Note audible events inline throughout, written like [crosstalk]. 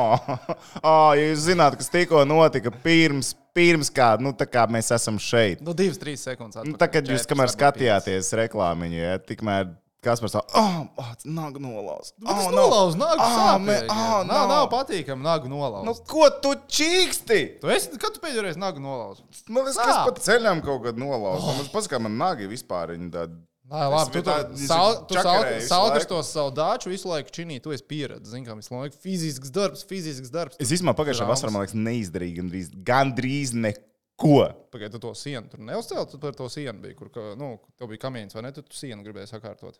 oh, [laughs] oh, ja jūs zināt, kas tikko notika pirms, pirms kā, nu, kā mēs esam šeit. Nu, divas, trīs sekundes. Nu, tā, kad jūs kamēr skatījāties reklāmiņu, ja, tikmēr Kas par to? Oh, oh, nagu nolauz. Nu, Oh, nolauz, nagu Ah, sāpīgi. me- ah, nav, nav. nav patīkami nagu nolauz. Nu, ko tu čīksti? Tu esi, kad tu pēdējo reizi nagu nolauz? Man liekas, ka es pat ceļām kaut kad nolauzu. Man liekas, ka man nagi vispār viņi tādi. Nē, labi, tu, tā- tu, es sal, tu sal, čakarēju visu salkastos savu dāču visu laiku činī, tu esi pieredzējis. Zini, kā visu laiku fizisks darbs, fizisks darbs. Es īstenībā pagājušā vasarā, man liekas, neizdarīju gandrīz, gandrīz neko. Pagaidiet, tu to sienu tur neuzcēli, tu par to sienu bija, kur, nu, tev bija kamienis, vai ne? Tu, tu sienu gribēji sakārtot.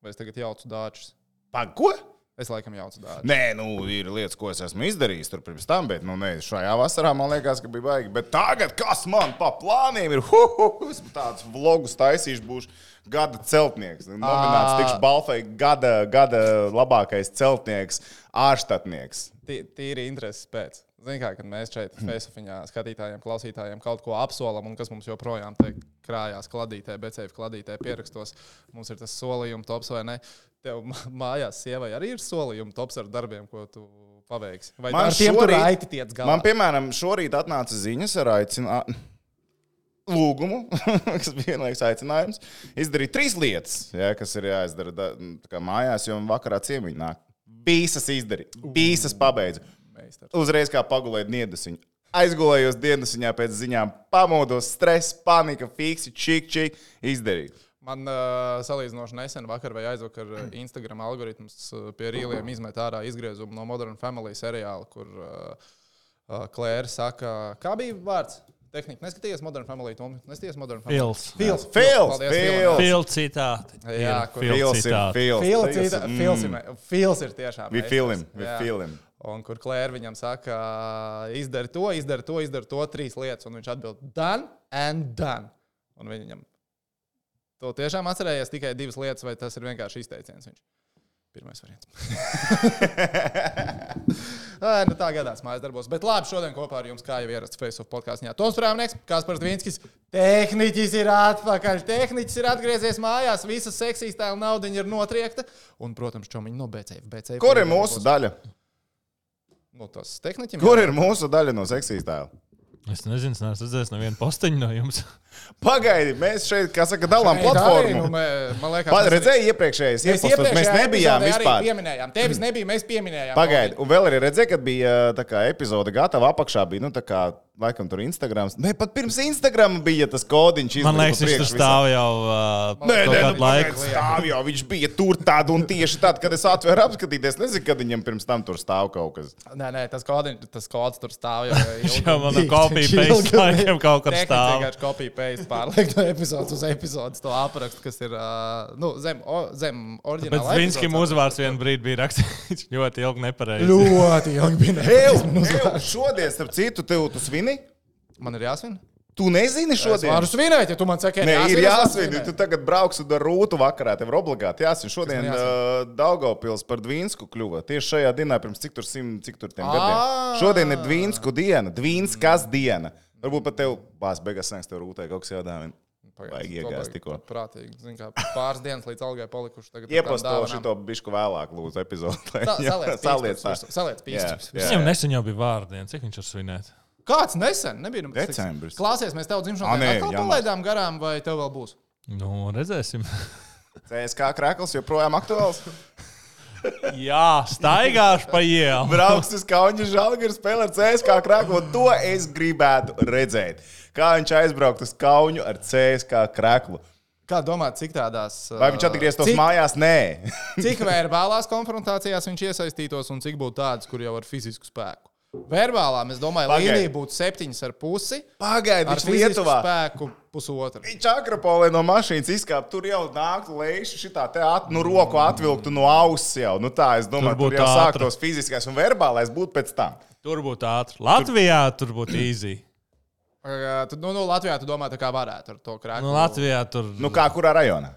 Vai es tagad jaucu dāčus? Pag, ko? Es laikam jaucu dāčus. Nē, nu, ir lietas, ko es esmu izdarījis tur pirms tam, bet, nu, ne, šajā vasarā man liekas, ka bija baigi. Bet tagad, kas man pa plāniem ir, [laughs] hu, hu, hu, es tādus vlogus taisīšu, būšu gada celtnieks. Nomināts Ā. tikšu balfai gada, gada labākais celtnieks, ārštatnieks. Tī- Tīri intereses pēc. Zini, kā kad mēs šeit Facebookā skatītājiem, klausītājiem kaut ko apsolam, un kas mums joprojām krājās kladītē, becēju kladītē, pierakstos, mums ir tas solījuma tops vai ne. Tev mā- mājās sievai arī ir solījuma tops ar darbiem, ko tu paveiksi. Vai Man ar tiem tur šorīt- raiti tiec galā? Man, piemēram, šorīt atnāca ziņas ar aicinājumu. Lūgumu, [laughs] kas bija vienlaikus aicinājums, izdarīt trīs lietas, ja, kas ir jāizdara da, mājās, jo vakarā ciemiņi nāk. Visas izdarīja, visas pabeidzu. Uzreiz kā pagulēju dienasiņu. Aizgulējos dienasiņā pēc ziņām, pamodos, stress, panika, fiksi, čik, čik, izdarīju. Man uh, salīdzinoši nesen, vakar vai aizvakar, uh, Instagram algoritms uh, pie rīliem izmet ārā izgriezumu no Modern Family seriāla, kur uh, uh, Klēra saka, kā bija vārds? Tehnika. Neskaties Modern Family. Tom. Neskaties Modern Family. Fils. Fils. Fils, Fils. Fils citāti. Jā, kur- Fils Fils ir fils. Fils, Fils, mm. Ir, ir tiešām. We Jā. feel him. Un kur Klēra viņam saka, izdari to, izdari to, izdari to, trīs lietas. Un viņš atbild, done and done. Un viņam to tiešām atcerējies tikai divas lietas, vai tas ir vienkārši izteiciens. Viņš. Pirmais variants. [laughs] Ā, nu tā gadās mājas darbos. Bet labi, šodien kopā ar jums, kā jau ierasts Facebook podkāstā, Toms Prāvnieks, Kaspars Dvinskis. Tehniķis ir atpakaļ. Tehniķis ir atgriezies mājās. Visa seksīs tā nauda ir notriekta. Un, protams, čomiņi no BCF. BCF Kur ir mūsu daļa? Nu, tas tehniķim. Kur ir mūsu daļa no seksīs tēla? Es nezinu, es neesmu redzējis nevienu posteņu no jums. Pagaidi, mēs šeit, kā saka, dalām platformu. Nu, man liekas, Pa- mēs Redzēji iepriekšējais Mēs iepostus, mēs nebijām vispār. Pieminējām. Tevis nebija, mēs pieminējām. Pagaidi, un vēl arī redzēji, kad bija tā kā epizode gatava apakšā, bija, nu, tā kā, laikam, tur Instagrams. Ne, pat pirms Instagram bija tas kodiņš. Man liekas, viņš tur stāv jau uh, Nē, nē, nu, laiku. stāv jau. Viņš bija tur tādu un tieši tad, kad es atvēru apskatīties. Nezinu, kad viņam pirms tam tur stāv kaut kas. Nē, nē, tas kods, tas kods tur stāv jau. [laughs] Viņš jau man copy paste laikam [laughs] kaut kur stāv. Vienkārši copy paste pārliek no epizodes uz epizodes to aprakstu, kas ir uh, nu, zem, o, zem Bet oriģināla. Zvinskim uzvārds vienā brīdī bija rakstīts [laughs] ļoti ilgi nepareizi. Ļoti ilgi bija. [laughs] Nepareizi. ew, šodien, starp citu, tev tu svini? Man ir jāsvin. Tu nezini šodien? varu svinēt, ja tu man saki, Nē, ir jāsvin. Tu tagad brauksi ar rūtu vakarā. Tev ir obligāti jāsvin. Šodien uh, Daugavpils par Dvīnsku kļuva. Tieši šajā dienā, pirms cik tur simt, cik tur tiem gadiem. Šodien ir Dvīnsku diena, Dvīnskas diena. Varbūt pat tev, bās beigās sniegs tev rūtē kaut kas jādāvina. Vajag iegāzt tikko. Prātīgi. Zin, kā, pāris dienas līdz algai palikuši. Tagad Iepasto dāvanām. šito bišku vēlāk, lūdzu, epizodi. Sa- [laughs] Saliec pīkstus, Viņam nesen jau bija vārdiena. Cik viņš var svinēt? Kāds nesen? Nebija Decembris. Klausies, mēs tev dzimšanas dienā atkal palaidām garām, vai tev vēl būs? Nu, redzēsim. [laughs] CSK krēkls joprojām aktuāls. [laughs] Jā, staigāšu pa ielu. Brauks uz Kauņa žālgara spēlēt CSK krēklu. To es gribētu redzēt. Kā viņš aizbraukt uz Kauņu ar CSK krēklu. Kā domāt, cik tādās. Vai viņš atgrieztos cik, mājās? Nē. Cik verbālās konfrontācijās viņš iesaistītos un cik būtu tādas, kur jau ar fizisku spēku? Verbālā, es domāju, Pagaid. Līnija būtu septiņas ar pusi. Pagaidi, Ar viņš fizisku Lietuvā. spēku pusotra. Viņš akropolē no mašīnas izkāpa. Tur jau nāktu lēši šitā te at, nu, roku atvilktu no auss jau. Nu, tā, es domāju, Tur tur, tur jau ātri. sāktos fiziskais un verbālais būtu pēc tam. Tur būtu ātri. Latvijā tur būtu easy. Uh, tu- Nu, nu, Latvijā tu domā, tā kā varētu ar to krāpstu. Nu, Latvijā tur. Nu, kā kurā rajonā?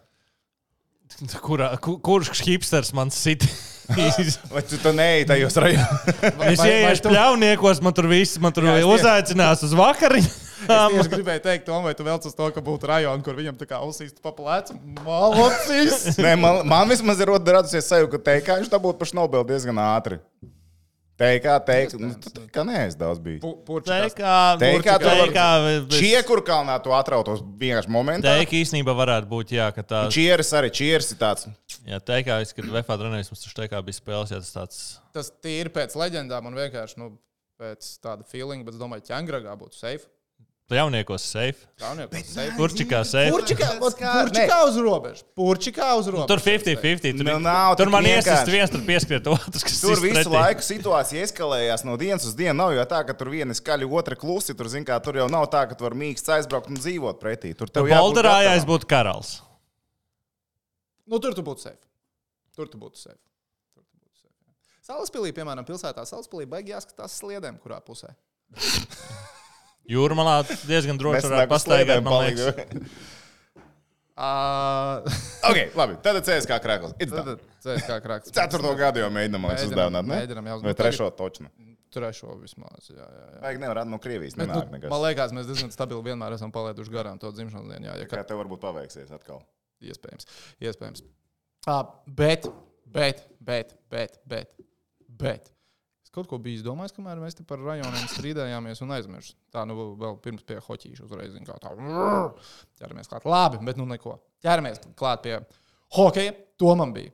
[laughs] Kurā, ku, kurš hipsters man sit? es [laughs] Vai tu to neej tajos rajonos? [laughs] vai ieiešu tu- pļauniekos, man tur viss, man tur Jā, es uzaicinās uz vakariņu. Es gribēju teikt, Tom, vai tu vēl uz to, ka būtu rajoni, kur viņam tā kā uzsīst pa plēcu. Malocīs! Nē, man, man vismaz ir radusies sajūta, ka teikā viņš dabūtu pašu Nobelu diezgan ātri. Teikā, teikā, nu, teikā, nē, es daudz biju. Teikā, Teikā, tu teikā, Čiekurkalnā tu atrautos vienkārši momentā. teikā īstenībā varētu būt, jā, ka tā. Čieris arī čieris ir tāds. Jā, teikā, es, kad VFA trenējos, mums taču teikā bija spēles, jā, tas tāds. Tas tīri pēc leģendām un vienkārši nu, pēc tāda feeling, bet es domāju, ka ķēngragā būtu safe. Jauniekos safe. Jauniekos safe. Kurčikā safe. Purčikā, ot, purčikā uz robežas. Purčikā uz robežas. Tur 50-50. Tur, Nu, nav tur man iesist viens, tur pieskriet otrs, kas Tur visu pretī. laiku situācija eskalējās no dienas uz dienu. Nav jau tā, ka tur viena skaļa, otra klusi. Tur, zin, kā, tur jau nav tā, ka tu vari mīksts aizbraukt un dzīvot pretī. Tur tev jābūt Bolderā jāizbūt karalis. Nu, tur tu būtu safe. Tur tu būtu safe. Tur tu būtu safe. jā. Salaspīlī, piemēram, pilsētā Salaspīlī baigi jāskatās sliedēm, kurā pusē. [laughs] Jūrmalā diezgan droši varētu pastaigāt, man liekas. Uh, [laughs] ok, labi. Tad CSK krāklis. kā krāks. Ceturto gadu jau mēģinām man Mēģinam, uzdāvināt. ne? mēģinam jau uz- Vai trešo točnu. Trešo vismaz. Jā, jā, jā. Vajag nevar no Krievijas. Bet, Nenāk nu, nekas. man liekas, mēs diezgan stabili vienmēr esam palaiduši garām to dzimšanas dienu. Jā, ja Kā tev varbūt paveiksies atkal? Iespējams. Iespējams. Uh, bet, bet, bet, bet, bet, bet. Es kaut ko biju izdomājis, kamēr mēs te par rajoniem strīdējāmies un aizmirsu. Tā, nu, vēl pirms pie hoķīša uzreiz, zin, kā tā. Ķeramies klāt. Labi, bet nu neko. Ķeramies klāt pie hokeja. To man bija.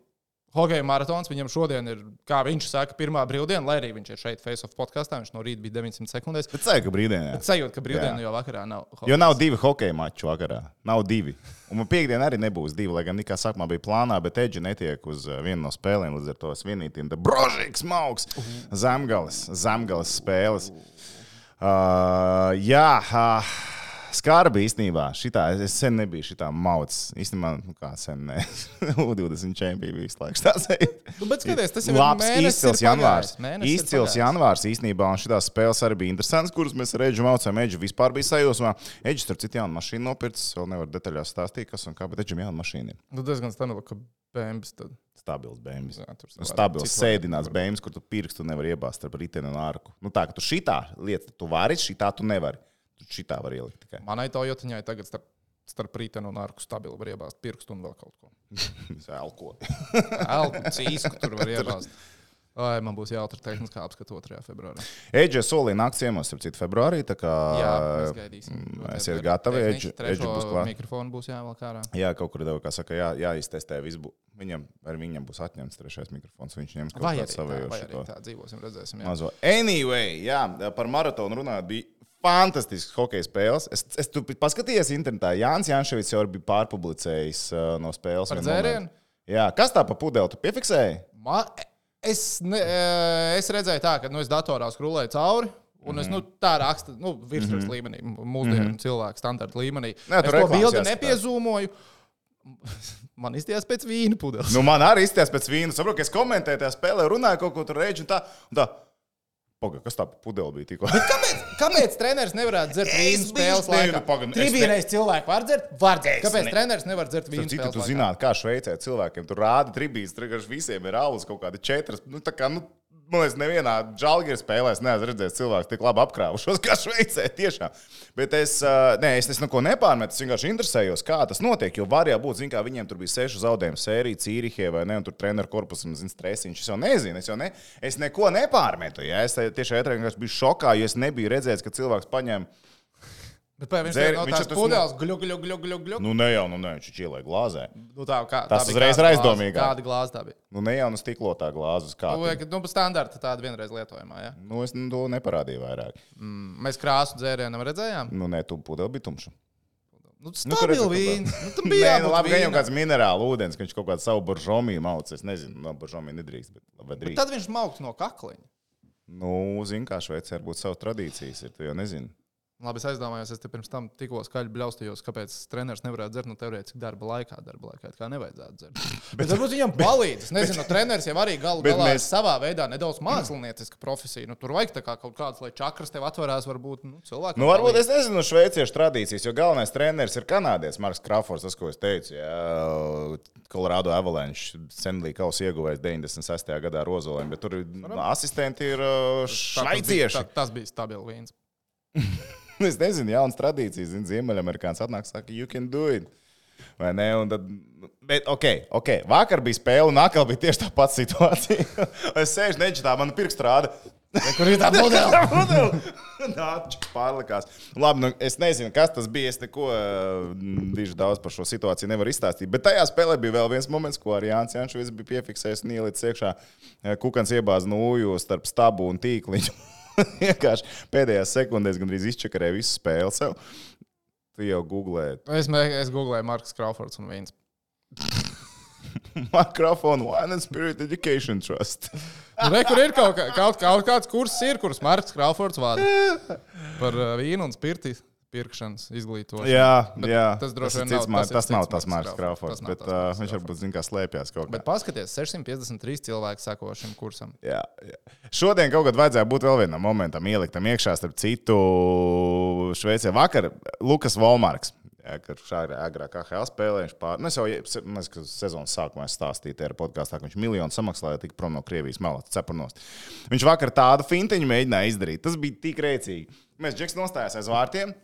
Hokeja maratons viņam šodien ir, kā viņš saka, pirmā brīvdiena, lai arī viņš ir šeit Face of podkāstā. Viņš no rīta bija 900 sekundēs. Bet ceļā, ka brīvdienā. Bet sajūta, ka brīvdiena Jā. jau vakarā nav. Jo nav divi hokeja mači vakarā. Nav divi. Un man piekdienā arī nebūs divi, lai gan nekā sākumā bija plānā, bet Eģi netiek uz uh, vienu no spēlēm. Līdz ar to svinītiem. Brožīgs, mauks, zemgales, zemgales spēles. Uh, jā, uh, skarbi īstenībā. Šitā, es sen nebiju šitā mauts. Īstenībā, nu kā sen, ne. [laughs] U20 čempioni visu laiku stāstīja. Nu, bet skaties, tas ir Labs, izcils janvārs. Izcils janvārs īstenībā, un šīs spēles arī bija interesantas, kuras mēs ar Eģu mācījām. Eģis vispār bija sajūsmā. Eģis tur citu jaunu mašīnu nopircis, vēl nevar detaļās stāstīt, kas un kā, bet Eģim jauna mašīna ir. Nu, diezgan stabili, ka bēnbis tad. Stabils bēns. Jā, tur Stabils, sēdināts bēns, kur tu pirkstu nevar iebāzt ar riteni un ārku. Nu tā, ka tu šitā lieta, tu vari, šitā tu nevari. Šitā var ielikt tikai. Manai Toyotiņai tagad starp, starp rītenu un ārku stabili var iebāzt pirkstu un vēl kaut ko. [laughs] Elko. Elku, [laughs] cīsku tur var iebāzt. Ai, man būs jāatrod tehniskā apskata 2. februārī. Eģis solīja nākt ciemos, ap citu februārī. Kā Jā, mēs gaidīsim. mm, esiet gatavi, Edži būs klāt. Mikrofonu būs jāvelk ārā. Jā, kaut kur tev, kā saka, jā, jāiztestē. viss bū- Viņam, viņam būs atņemts trešais mikrofons. Viņš ņems kaut kādu arī, tā, vai arī tā dzīvosim, redzēsim. Jā. mazo. Anyway, jā, par maratonu runājot, bija fantastisks hockey spēles. Es, es tu paskatījos internetā. Jānis Janševits jau bija pārpublicējis uh, no spēles. Par dzērienu? Jā, kas tā pa pudeli? Tu piefiksēji? Ma, es, ne, eh, es redzēju, tā, ka nu, es datorā skrolēju cauri. Un Mhm. es nu, tā rakstu, nu, virsmas mm -hmm. līmenī, mūsdienu mm -hmm. cilvēku standarta līmenī. Nē, es tur to bildi nepiezūmoju. [laughs] Man izties pēc vīna pudeles. Nu, man arī izties pēc vīna. Saprotu, ka es komentēju tajā spēlē, runāju kaut ko tur reģi un tā. Un tā. Paga, kas tā pa pudeli bija tikko? Kāpēc, kāpēc treneris nevarētu dzert vīnu Es spēles laikā? nu, pagaid, es Tribīnais cilvēks var dzert? Var dzert. Kāpēc ne- treneris nevar dzert vīnu Cik spēles tu laikā? zināt, kā Šveicē cilvēkiem tur rāda tribīnas, tur vienkārši visiem ir alus kaut kādi četras. Nu, tā kā, nu, man liekas, nevienā džalgīra spēlē es neesmu redzējis cilvēku tik labi apkrāvušos kā Šveicē. Tiešām. Bet es, nē, es, es neko nepārmetu, es vienkārši interesējos, kā tas notiek. Jo var jau būt, zin, kā viņiem tur bija sešu zaudējumu sērija, Cīrihē vai ne, un tur treneru korpusam, zin, stresiņš. Es jau nezinu, es jau ne, es neko nepārmetu. Ja? Es vienkārši biju šokā, jo es nebiju redzējis, ka cilvēks paņem. Bet pēc Dzēri- tam no viņš tas pudeles gļu, gļu, gļu, gļu, gļu. Nu, ne jau, nu, ne, viņš ielēja glāzē. Nu, tā, kā, Tas tā uzreiz kāda ir glāze? aizdomīgāk. Kāda glāze tā bija? Nu, ne jau nu stiklotā glāzes kā. Nu, vai, ka, nu, standarta tāda vienreiz lietojamā. Ja? Nu, es nu, to neparādīju vairāk. Mm, Mēs krāsu dzērienam redzējām. Nu, nē, tu pudeli bija tumša. Nu, Nu, Stabili ka vīns. Nu, tam [laughs] Nē, bija nu, jābūt labi, ka vīnam. kāds minerālu ūdens, ka viņš kaut kādu savu buržomiju mauc. Es nezinu, no buržomiju nedrīkst, bet Bet drīkst. Tad viņš mauktu no kakliņa. Nu, zini, kā Šveicē var būt savas tradīcijas, ir, tu jau nezini. Labi, es aizdomājos, es te pirms tam tikko skaļi bļaustījos, kāpēc treneris nevarētu dzert no teorētiski darba laikā. Darba laikā kā nevajadzētu dzert. [laughs] Bet varbūt viņam palīdz. Es nezinu, treneris jau arī Bet galā mēs- savā veidā nedaudz mākslinieciska profesija. Nu, tur vajag kā kaut kāds, lai čakras tev atverās, varbūt nu, cilvēki. Nu, varbūt es nezinu, šveiciešu tradīcijas, jo galvenais treneris ir kanādietis Marks Krafors, tas, ko es teicu. Jā, Colorado Avalanche senlī kausa ieguvējis 96. gadā ar Ozoliem, bet tur nu, asistenti ir uh, šveicieši. Tas, bija stabils vīns. [laughs] Es nezinu, jaunas tradīcijas, zinu, Ziemeļamerikāns atnāk, saka, you can do it. Vai ne? Un tad, bet, ok, ok. Vakar bija spēle, un atkal bija tieši tā pati situācija. [laughs] es sēžu neģitā, man pirksts rāda. Kur ir tā modeli? [laughs] Nā, pārlikās. Labi, nu, es nezinu, kas tas bija. Es neko diži daudz par šo situāciju nevaru izstāstīt. Bet tajā spēlē bija vēl viens moments, ko arī Jānis Jančovs bija piefiksējis un ielicis iekšā. Kukans iebāz nūju starp stabu un tīkliņu. [laughs] Vienkārši pēdējās sekundēs gandrīz izčakarēja visu spēli sev. Tu jau googlēji. Es, es googlēju Marks Kraufords un Vīns. [laughs] Mikrofonu Wine and Spirit Education Trust. Nu, re, kur ir kaut, kā- kaut, kaut kāds kurs, ir, kurus Marks Kraufords vada [laughs] par uh, vīnu un spirti pirkšanas izglītošanu. Jā, Bet jā. tas droši vien nav- tas ir tas nav cits tas Mārcis Kraufords. Kraufords, Tas nav bet tas uh, Marks viņš varbūt zina, kā slēpjas kaut Bet kā. paskaties, 653 cilvēki seko šim kursam. Jā, jā. Šodien kaut kad vajadzēja būt vēl vienam momentam, ieliktam iekšā starp citu Šveicē. Vakar Lukas Volmarks. Jā, kad šādi agrāk AHL spēlēja, viņš pār... Nu, es jau liekas, ka sezonas sākumā es stāstīju ar podkāstā, ka viņš miljonu samaksāja, lai tiktu prom no Krievijas malas cepurnos. Viņš vakar tādu fintiņu mēģināja izdarīt. Tas bija tik rēcīgi. Mēs džeks nostājās aiz vārtiem.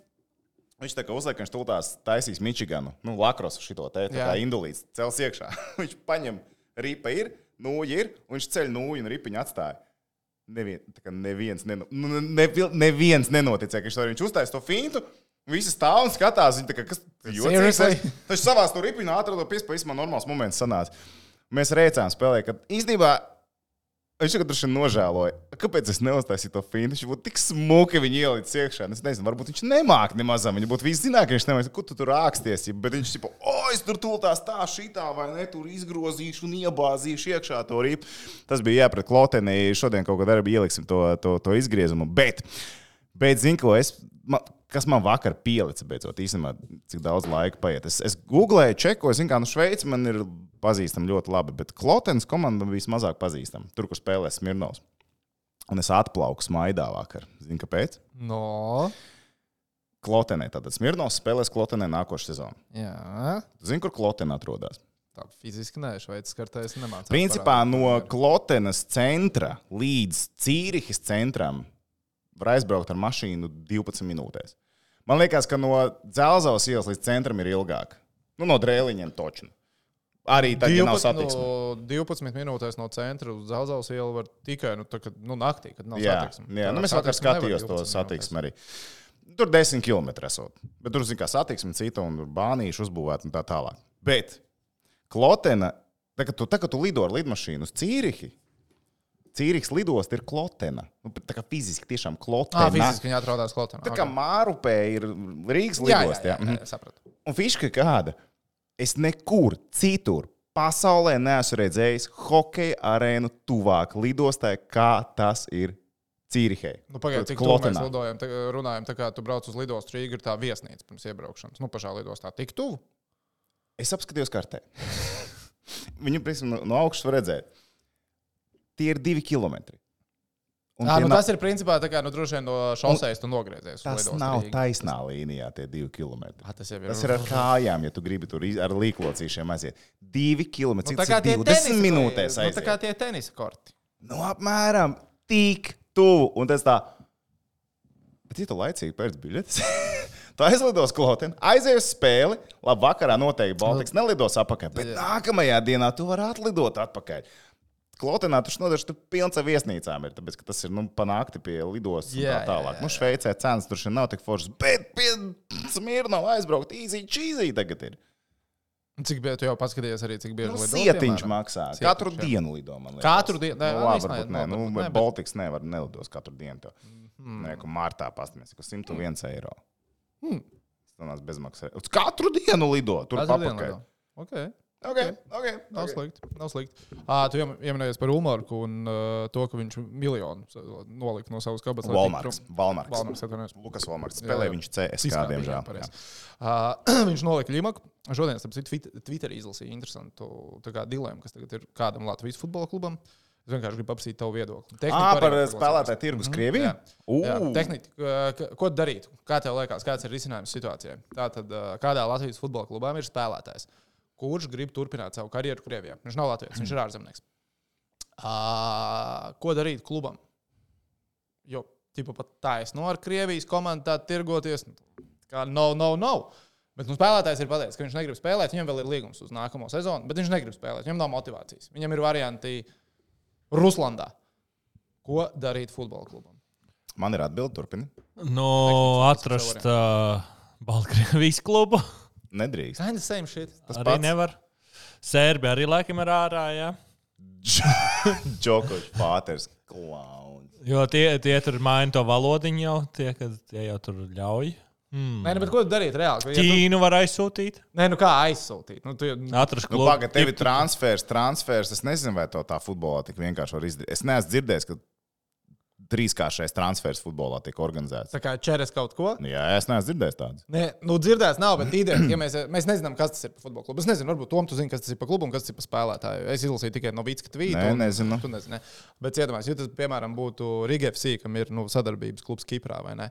Viņš tā kā uzliek, viņš tūlīt taisīs Mičiganu, nu, lakros šito te, tā kā indulīts, cels iekšā. [laughs] viņš paņem ripa ir, nūja ir, un viņš ceļ nūju un ripiņu atstāja. Nevien, neviens, neno, nu, ne, neviens nenoticēja, ka viņš to viņš uztaisīja to fintu. Visi stāv un skatās, viņi tā kā kas jocīgs. Seriously? Viņš savā tur ripiņā atrada piespēju, man normāls moments sanāca. Mēs rēcām spēlē, ka īstenībā viņš tagad droši vien nožēloja. Kāpēc es neuztaisīju to fintu? Viņš būtu tik smuki viņu ielicis iekšā. Es nezinu, varbūt viņš nemāķi nemaz. Viņi būtu visi zinājuši, ka viņš nemāķi, kur tu tur rāksties. Bet viņš tipo, o, es tur tūlīt tā, šitā vai ne, tur izgrozīšu un iebāzīšu iekšā to ripu. Tas bija jāpret klotenī. Šodien kaut kad arī ieliksim to, to, to izgriezumu. Bet, bet zinu, ko es. Man, kas man vakar pielica, beidzot, īstenībā, cik daudz laika paiet. Es, es googlēju, čekoju, zinu, kā nu Šveice man ir pazīstama ļoti labi, bet Klotens komanda bija mazāk pazīstama. Tur, kur spēlē Smirnovs. Un es atplauku smaidā vakar. Zini, kāpēc? No. Klotenē. Tātad Smirnovs spēlēs Klotenē nākošais sezonu. Jā. Zini, kur Klotena atrodas? Tā fiziski nē, Šveices kartē es nemācu. Principā no Klotenas centra līdz Cīrihas centram var aizbraukt ar mašīnu 12 minūtēs. Man liekas, ka no Dzelzavas ielas līdz centram ir ilgāk. Nu, no drēliņiem točnu. Arī tad, ja nav satiksme. no 12 minūtēs no centra uz Zelzavas ielu var tikai nu, tā, kad, nu, naktī, kad nav Jā, satiksme. jā. Nu, mēs vakar skatījāmies to 12 satiksmi arī. Tur 10 km esot. Bet tur, zināmā mērā, satiksme cita un bānīši uzbūvēta un tā tālāk. Bet Klotena, tā, kad tu, tā, kad tu lido ar lidmašīnu uz Cīrihi, Cīrihas lidosta ir Klotena. Nu, tā kā fiziski tiešām Ah, Klotena. fiziski viņi atrodas Klotenā. Tā kā Mārupē ir Rīgas jā, jā, jā, jā. jā, Mhm. jā, sapratu. Un fiška kāda? Es nekur citur pasaulē neesmu redzējis hokeja arēnu tuvāk lidostai, kā tas ir Cīrihē. Nu, Pagaidiet, cik tuvu mēs lidojam, tā, runājam, tā kā tu brauc uz lidostu Rīgā, ir tā viesnīca pirms iebraukšanas. Nu, pašā lidostā tik tuvu. Es apskatījos kartē. [laughs] Viņu principā, no, no augšas var redzēt. Tie ir divi kilometri. Jā, tie nu, nav- tas ir principā tā kā nu, droši vien no šoseis tu nogriezies. tas nav Rīgā. taisnā līnijā, tie divi kilometri. Ah, tas ir. Tas ir ar [laughs] kājām, ja tu gribi tur ar līklocīšiem aiziet. Divi kilometri. Nu, tā tas ir 20 tenisa minūtēs Nu, tā kā aiziet. tie tenisa korti. Nu, apmēram tik tuvu. Un tas tā. Bet, ja tu laicīgi pēc biļetes, [laughs] tu aizlidos klātienē, aizies uz spēli, labi, vakarā noteikti Baltiks nelidos atpakaļ. Bet nākamajā dienā tu vari atlidot atpakaļ. Klotenā tur nodaļas, tur pilns ar viesnīcām ir, tāpēc, ka tas ir, nu, panākti pie lidostas un Jā, tā jā, tālāk. jā, Nu, Šveicē cenas tur nav tik foršas, bet pie Smirnova aizbraukt īzī, čīzī tagad ir. Cik bieži tu jau paskatījies arī, cik bieži Nu, lido, piemēram? maksā. Sietiņš, Katru jā. dienu lido. Katru dienu? Nē, Nu, nu, labi, varbūt nē, nu, bet Baltiks nevar nelidos katru dienu. Tev. Nē, ka martā pastāvēs, ka 101 eiro. Hmm. Tas nāc bezmaksā. Uz katru dienu lido. Tur papakaļ. lido. Okay. Ok, ok. Nav ok. slikti. Nav slikti. À, tu pieminējies par Ulmarku un uh, to, ka viņš miljonu nolika no savas kabatas. prom. Valmarks. Valmarks, atvainojos. Lukas Valmarks. Jā, Spēlē jā. viņš CSK, diemžēl. jā. Uh, [clears throat] viņš nolika Limaku. Šodien, starp citu, Twit- Twitterī izlasīja interesantu tā kā dilemmu, kas tagad ir kādam Latvijas futbola klubam. Es vienkārši gribu apsīt tavu viedokli. Tehniku Ā, par spēlētāju tirgus Krievijā? Mhm. Jā, Ū. tehnika, ka- ko darīt? Kā tev liekas, kāds ir risinājums situācijai? Tātad, kādā Latvijas futbola klubā ir spēlētājs, kurš grib turpināt savu karjeru Krievijā? Viņš nav Latvijas, viņš ir ārzemnieks. Uh, [clears throat] ko darīt klubam? Jo, tipā pat tā es no ar Krievijas komandu tā tirgoties, kā no, no, no. Bet nu, spēlētājs ir pateicis, ka viņš negrib spēlēt. Viņam vēl ir līgums uz nākamo sezonu, bet viņš negrib spēlēt. Viņam nav motivācijas. Viņam ir varianti Ruslandā. Ko darīt futbola klubam? Man ir atbildi, turpini. Nu, Tehniski atrast uh, Baltkrievijas klubu. Nedrīkst. Kind of same shit. Tas arī pats. nevar. Sērbi arī laikam ir ārā. Jā. [laughs] Džokovičs, Pāters, klauns. Jo tie, tie tur maina to valodiņu jau, tie, kad tie jau tur ļauj. Hmm. Nē, nu, bet ko darīt reāli? Ja tu, Ķīnu var aizsūtīt. nē, nu kā aizsūtīt? Nu, tu, Atrast Nu, klubu. Pagaid, tev ir transfers, transfers. Es nezinu, vai to tā futbolā tik vienkārši var izdarīt. Es neesmu dzirdējis, ka trīskāršais transfers futbolā tiek organizēts. tā kā čeres kaut ko. Jā, es neesmu dzirdējis tādu. Nē, nu, dzirdēts nav, bet ideja, ja mēs, mēs nezinām, kas tas ir par futbola klubu. Es nezinu, varbūt Tom, tu zini, kas tas ir par klubu un kas tas ir par spēlētāju. Es izlasīju tikai no Vītska tvīta. Nē, un nezinu. Tu nezini. ne. Bet iedomājieties, ja tas, piemēram, būtu Riga FC, kam ir nu, sadarbības klubs Kiprā vai ne?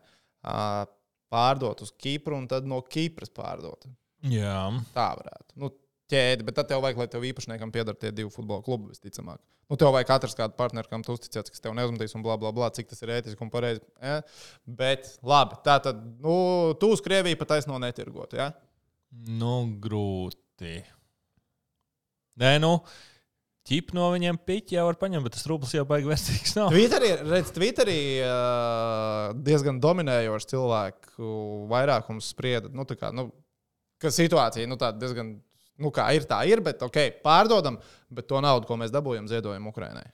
Pārdot uz Kipru un tad no Kipras pārdot. Jā. Tā varētu. Nu, ķēdi, bet tad tev vajag, lai tev īpašniekam pieder tie divi futbola klubi visticamāk. Nu, tev vajag atrast kādu partneri, kam tu uzticies, kas tev neuzmetīs un bla, bla, bla, cik tas ir ētiski un pareizi. Ja? Bet labi, tā tad, nu, tu uz Krieviju pat taisno netirgot. Ja? Nu, grūti. Nē, nu, ķip no viņiem piķi jau var paņemt, bet tas rublis jau baigi vērtīgs nav. Twitterī, redz, Twitterī uh, diezgan dominējošs cilvēku vairākums sprieda, nu, kā, nu, ka situācija nu, diezgan, nu, kā ir, tā ir, bet, ok, pārdodam, bet to naudu, ko mēs dabūjam, ziedojam Ukrainai.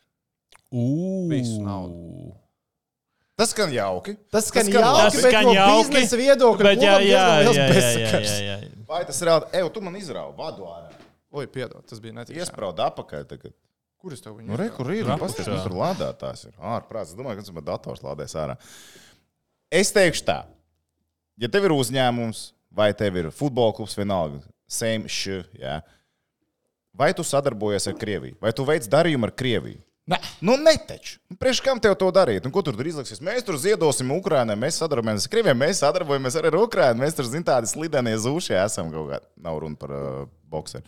Visu naudu. Tas skan jauki. Tas skan skan jauki, Tas bet skan no jauki, biznesa viedokļa Bet, jā, jā, jā, jā, jā, jā, jā. Vai tas ir reāli? Ej, tu man izrauj vadu ārā. Oi, piedod, tas bija neticami. Iesprādi apakaļ tagad. Kur es tev viņu? Nu, re, kur ir? Rapšā. Pastāstiet, mums tur lādētājs ir. Ārprāts. Es domāju, ka tas ir dators lādēs ārā. Es teikšu tā. Ja tev ir uzņēmums, vai tev ir futbola klubs, vienalga, jā. vai tu sadarbojies ar Krieviju, vai tu veic darījumu ar Krieviju? Nē. Nu, netaču. Priekš kam tev to darīt? Un ko tur izliksies? Mēs tur ziedosim Ukraiņai, mēs sadarbojamies ar Krieviem, mēs sadarbojamies ar Ukraiņu. Mēs tur, zinām, tādi slidenie zūšie esam kaut kādā. Nav runa par boxeru.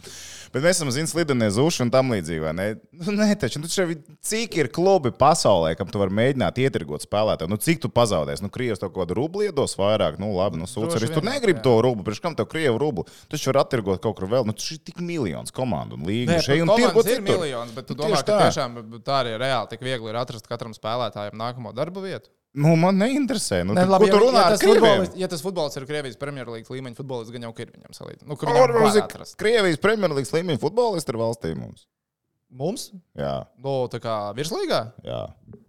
Bet mēs esam, zinām, slidenie zūši un tam līdzīgi. Ne, nu, ne taču, nu, šeit, cik ir klubi pasaulē, kam tu vari mēģināt ietirgot spēlētāju? Nu, cik tu pazaudēsi? Nu, Krievijas to kaut kādu rublu iedos vairāk, nu, labi, nu, sūdz arī. Tu negribi to rublu, priekš kam tev Krievu rublu? Tu taču vari attirgot kaut kur vēl. Nu, tas ir tik miljons komandu un līgu. Nē, šeit un tirgot ir miljons, bet tu Nu, domā, ka tā. tiešām tā arī reāli tik viegli ir atrast katram spēlētājam nākamo darba vietu? Nu, man neinteresē. Nu, tad, labi, ko tu ja, runā ja, tas futbolis, ja tas futbols ir Krievijas Premjerlīgas līmeņa futbolists, gan jau ir viņam salīdzinājums. Nu, Varbūt var ir atrast. Krievijas Premjerlīgas līmeņa futbolisti ir valstī mums. Mums? Jā, No, tā kā virslīgā? jā.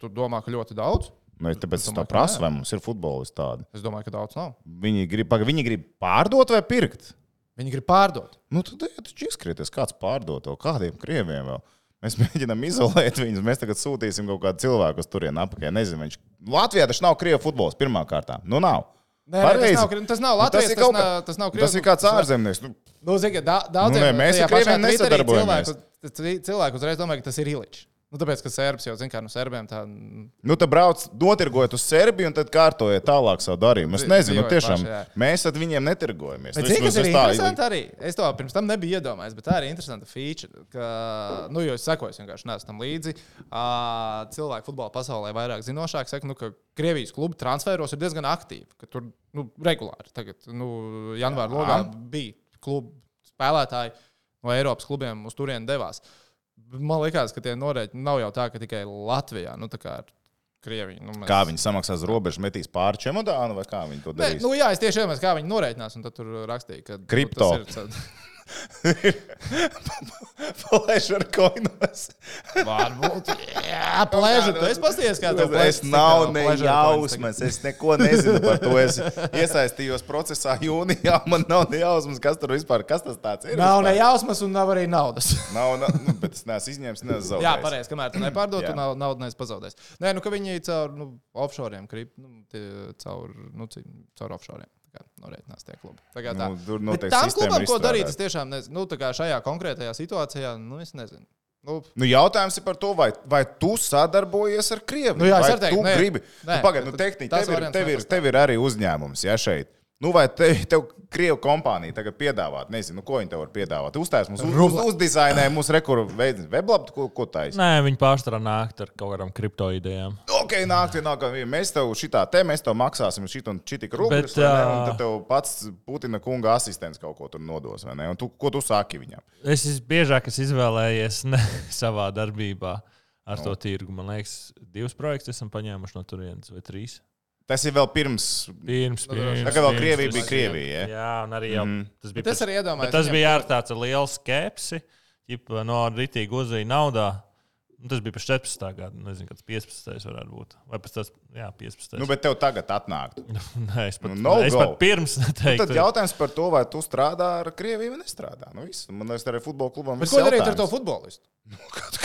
Tu domā, ka ļoti daudz? Nu, tāpēc es domāju, tā ka prasu, vai mums ir futbolisti tādi. Es domāju, ka daudz nav. Viņi grib, paga, viņi grib pārdot vai pirkt. Viņi grib pārdot. Nu, tad ja, taču izskrieties, kāds pārdot to kādiem krieviem vēl. Mēs [laughs] mēģinām izolēt viņus. Mēs tagad sūtīsim kaut kādu cilvēku uz turieni apakaļ. Nezinu, viņš. Latvijā taču nav krievu futbols pirmā kārtā. Nu, nav. Nē, nē, tas nav, tas nav Nu, Latvijas, ir tas, kaut nav, kā- tas nav Tas ir kāds ārzemnieks. Nu, Nu, zini, ka da, daudziem Nu, nē, mēs ar Twitterī nesadarbojamies. Cilvēku, cilvēku uzreiz domā, ka tas ir Iličs. Nu, tāpēc, ka serbs jau zina, kā no serbiem tā. Nu, tad brauc, notirgojiet uz Serbiju un tad kārtojiet tālāk savu darījumu. Es nezinu, nu, tiešām. paši, jā. Mēs ar viņiem netirgojamies. Bet Nu, zini, kas ir interesanti arī? Es to pirms tam nebiju iedomājies, bet tā ir interesanta feature. Ka, nu, jo es sekoju, es vienkārši neesmu tam līdzi. Uh, cilvēki futbola pasaulē vairāk zinošāk saka, nu, ka Krievijas klubi transferos ir diezgan aktīvi. ka Tur nu, regulāri tagad, nu, janvāra logā bija klubu spēlētāji no Eiropas klubiem uz turieni devās. Man liekas, ka tie norēķini nav jau tā, ka tikai Latvijā. Nu, tā Krieviju. Nu, mēs... Kā viņi samaksās robežu, metīs pāri čemodānu vai kā viņi to Nē, darīs? nu, jā, es tieši iedomājos, kā viņi norēķinās. Un tad tur rakstīja, ka nu, Kripto. tas ir. [laughs] Palaiž ar koinos. Varbūt. Jā, plēžu. Tu esi pasties, kā tev Es plēšas, nav ne jausmas, es neko nezinu par to. Es [laughs] iesaistījos procesā jūnijā, man nav ne jausmas, kas tur vispār, kas tas tāds ir. Nav ne vispār. jausmas un nav arī naudas. [laughs] Nav, nav, nu, bet es neesmu izņēmis, neesmu zaudējis. Jā, pareizi. Kamēr tu nepārdod, tu nav, naudu neesi pazaudējis. Nē, nu, ka viņi caur nu, offshore, nu, caur, nu, caur offshore. Norēķinās tie klubi. Tā kā tā. Nu, tur Bet noteikti Tām klubām, ko darīt, es tiešām nezinu. Nu, tā kā šajā konkrētajā situācijā, nu, es nezinu. Nu, Nu, jautājums ir par to, vai, vai tu sadarbojies ar Krieviju. Nu jā, vai arī teiktu, tu nē. gribi. Nē, Nu, Pagaid, nu, tehniski tev ir, tev, ir, tev ir arī uzņēmums, ja šeit. Nu, vai te, tev krievu kompānija tagad piedāvā, nezinu, nu, ko viņi tev var piedāvāt? Uztais mums, uz, uz, uzdizainē mūsu rekuru veidu weblapu, ko, ko taisa. Nē, viņi pārstāvā nākt ar kaut kādām kripto idejām. Ok, nāk, nāk, mēs tev šitā te, mēs tev maksāsim šit un šitik rubļus, Bet, ne? un tad tev pats Putina kunga asistents kaut ko tur nodos, vai ne? Un tu, ko tu saki viņam? Es visbiežāk esmu izvēlējies ne [laughs] savā darbībā ar Nu. to tirgu. Man liekas, divus projektus esam paņēmuši no turienes vai trīs. Tas ir vēl pirms, Pirms, pirms, tā kā vēl pirms Krievija tas- bija Krievija. Ja? Jā, un arī jau, Mhm. tas bija. Tas pēc- arī iedomājās. Tas bija ar tāds liels skepsi. Ģipa, no rītīgi uzzīja naudā. Nu, Tas bija pēc 14. gada. Nezinu, kāds 15. varētu būt. Vai pēc tas, jā, 15. Nu, bet tev tagad atnāktu. [laughs] Nē, es pat, Nu, no es go. pat pirms Nu, neteiktu. tad jautājums par to, vai tu strādā ar Krieviju vai nestrādā. Nu, viss. Man liekas, arī futbola klubam Bet ko darīt ar to futbolistu?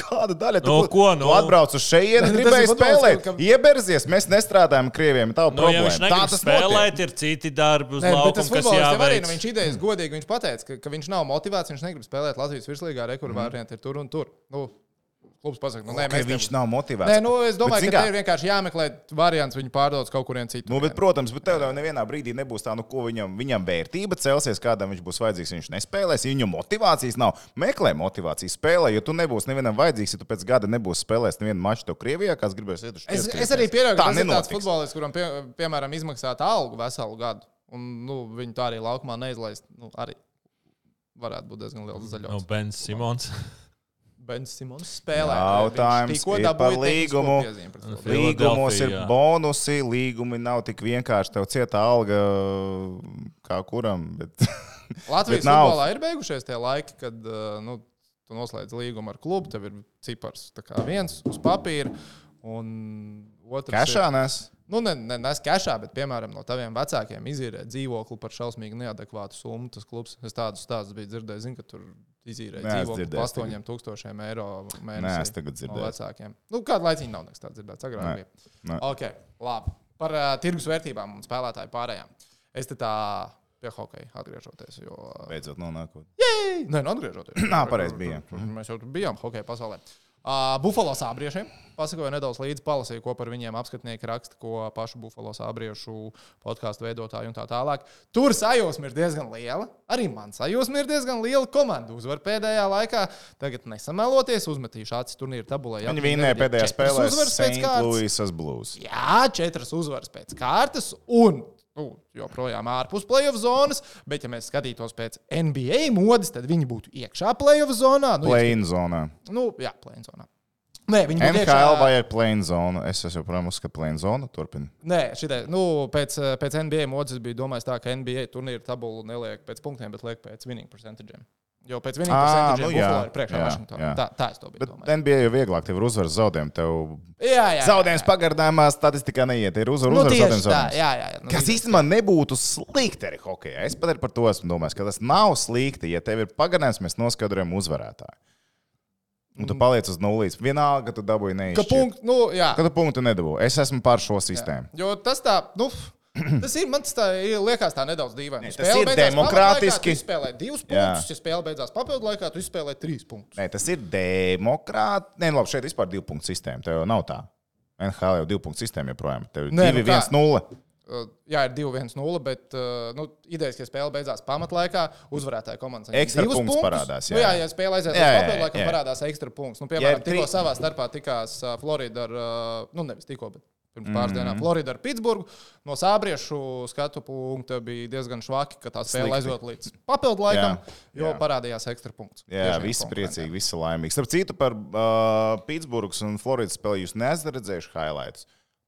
Kāda daļa? Tu, Nu, ko, nu? tu atbrauc uz šejieni, [laughs] gribēji spēlēt. ka- Ieberzies, mēs nestrādājam Krievijam. Tā Nu, ja problēma. viņš Tā tas spēlēt, ir citi darbi uz Nē, bet tas futbolists jau arī, nu, jāveic. viņš idejas godīgi, viņš pateica, ka, ka viņš nav motivēts, viņš negrib spēlēt Latvijas virslīgā, rekurā Mhm. varianti ir tur un tur. Nu, klubs pasaka, nu, nē, Okay, mēs viņš tev- nav motivēts. Nē, nu, es domāju, Bet, ka kā? te ir vienkārši jāmeklē variants, viņu pārdot kaut kurien citur. Nu, bet, protams, bet tev jau nevienā brīdī nebūs tā, nu, ko viņam, viņam vērtība celsies, kādam viņš būs vajadzīgs. Viņš nespēlēs, ja viņam motivācijas nav. Meklē motivāciju, spēlē, jo tu nebūsi nevienam vajadzīgs, ja tu pēc gada nebūsi spēlējis nevienu maču tev Krievijā, kāds gribēs iet uz Es, šķiet es arī pieļauju, ka tas ir tāds futbolists, kuram, pie, piemēram, izmaksātu algu veselu gadu. Un nu, viņu tā arī laukumā neizlaist. Nu, arī varētu būt diezgan liels No zaļums. Bens Simons. [laughs] Bens Simons spēlē. Jautājums ir par līgumu. Līgumos ir bonusi, līgumi nav tik vienkārši. Tev cieta alga kā kuram. Bet... [laughs] Latvijas Bet futbolā ir beigušies tie laiki, kad uh, nu, tu noslēdz līgumu ar klubu, tev ir cipars viens uz papīra. Un otrs Kešā ir. Nu, ne, ne, nes kešā, bet, piemēram, no taviem vecākiem izīrē dzīvokli par šausmīgi neadekvātu summu. Tas klubs, es tādus stāstus biju dzirdējis, zinu, ka tur izīrē Nē, es dzīvokli par 8000 eiro Nē, mēnesī. es tagad no dzirdēju. vecākiem. Nu, kādu laiciņu nav nekas tāds dzirdēts. Agrāk Nē. bija. Nē. Ok, labi. Par uh, tirgus vērtībām un spēlētāju pārējām. Es te tā pie hokeja atgriežoties. Jo, uh, Beidzot, nonākot. Nē, nu atgriežoties. Nā, pareizi bija. Mēs jau tur bijām hokeja pasaulē. Uh, Buffalo sābriešiem. Pasakoju nedaudz līdzi, palasīju, ko par viņiem apskatnieki raksta, ko pašu Buffalo sābriešu podkāstu veidotāji un tā tālāk. Tur sajūsma ir diezgan liela. Arī man sajūsma ir diezgan liela. Komanda uzvar pēdējā laikā. Tagad nesameloties, uzmetīšu acis turnīra tabulē. Viņi vinnēja pēdējā spēlē uzvaras pēc kārtas. Louisas Blues. Jā, četras uzvaras pēc kārtas, un nu, joprojām ārpus playoff zonas. Bet, ja mēs skatītos pēc NBA modes, tad viņi būtu iekšā playoff zonā. Nu, Play-in zonā. Nu, jā, plēn zonā. Nē, viņi NHL iekšā. vajag play-in zonu. Es esmu joprojām uzskatu, ka play-in zona turpina. Nē, šitai, nu, pēc, pēc NBA modes es biju domājis tā, ka NBA turnīra tabulu neliek pēc punktiem, bet liek pēc winning percentage. Jo pēc Ā, percentage nu nu, jā, ir priekšā jā, Vašingtonā. jā. Tā, tā es to biju Bet domājis. NBA jau vieglāk, tev ir uzvaras zaudējumi. Tev Jā, jā, jā. zaudējums pagarinājumā statistikā neiet. Ir uzvaras, Nu, uzvaras tieši zaudējums. tā, jā, jā. jā. Nu, Kas īstenībā nebūtu slikti arī hokeja. Es pat par to esmu domājis, ka tas nav slikti. Ja tev ir pagarinājums, mēs noskaidrojam uzvarētāju. Un tu paliec uz nulles. Vienalga, ka tu dabūji Ka neizšķirt. punktu, nu, jā. Ka tu punktu nedabūji. Es esmu par šo sistēmu. Jo tas tā, nu, [clears throat] tas ir, man tas tā, ir- liekas tā nedaudz dīvaini. Nē, tas ir beidzās demokrātiski. Tu izspēlēji divus Jā. punktus, ja spēle beidzās papildu laikā, tu izspēlēji trīs punktus. Nē, tas ir demokrātiski. Nē, nu labi, šeit vispār divu punktu sistēma. Tev jau nav tā. NHL jau divu punktu sistēma joprojām. Tev ir Nē, nu 2, kā? 1, 0. Uh, Jā, ir 2-1-0, bet uh, nu, idejas, ka spēle beidzās pamatlaikā, uzvarētāja komanda saņem Ekstra punkts punktus. parādās, Nu, jā. jā, ja spēle aiziet Jā, uz jā, papildu laikam, jā. parādās ekstra punkts. Nu, piemēram, ir tikko tri- savā starpā tikās uh, Florida ar, nu, nevis tikko, bet pirms pāris Mhm. dienām Florida ar Pitsburgu. No sābriešu skatu punkta bija diezgan švaki, ka tā spēle aizjūt līdz papildu laikam, Jā, jo jā. parādījās ekstra punkts. Jā, Tiešām visi priecīgi, visi laimīgi. Starp citu, par uh, Pitsburgas un Floridas spēli jūs neesat redzējuši highlights.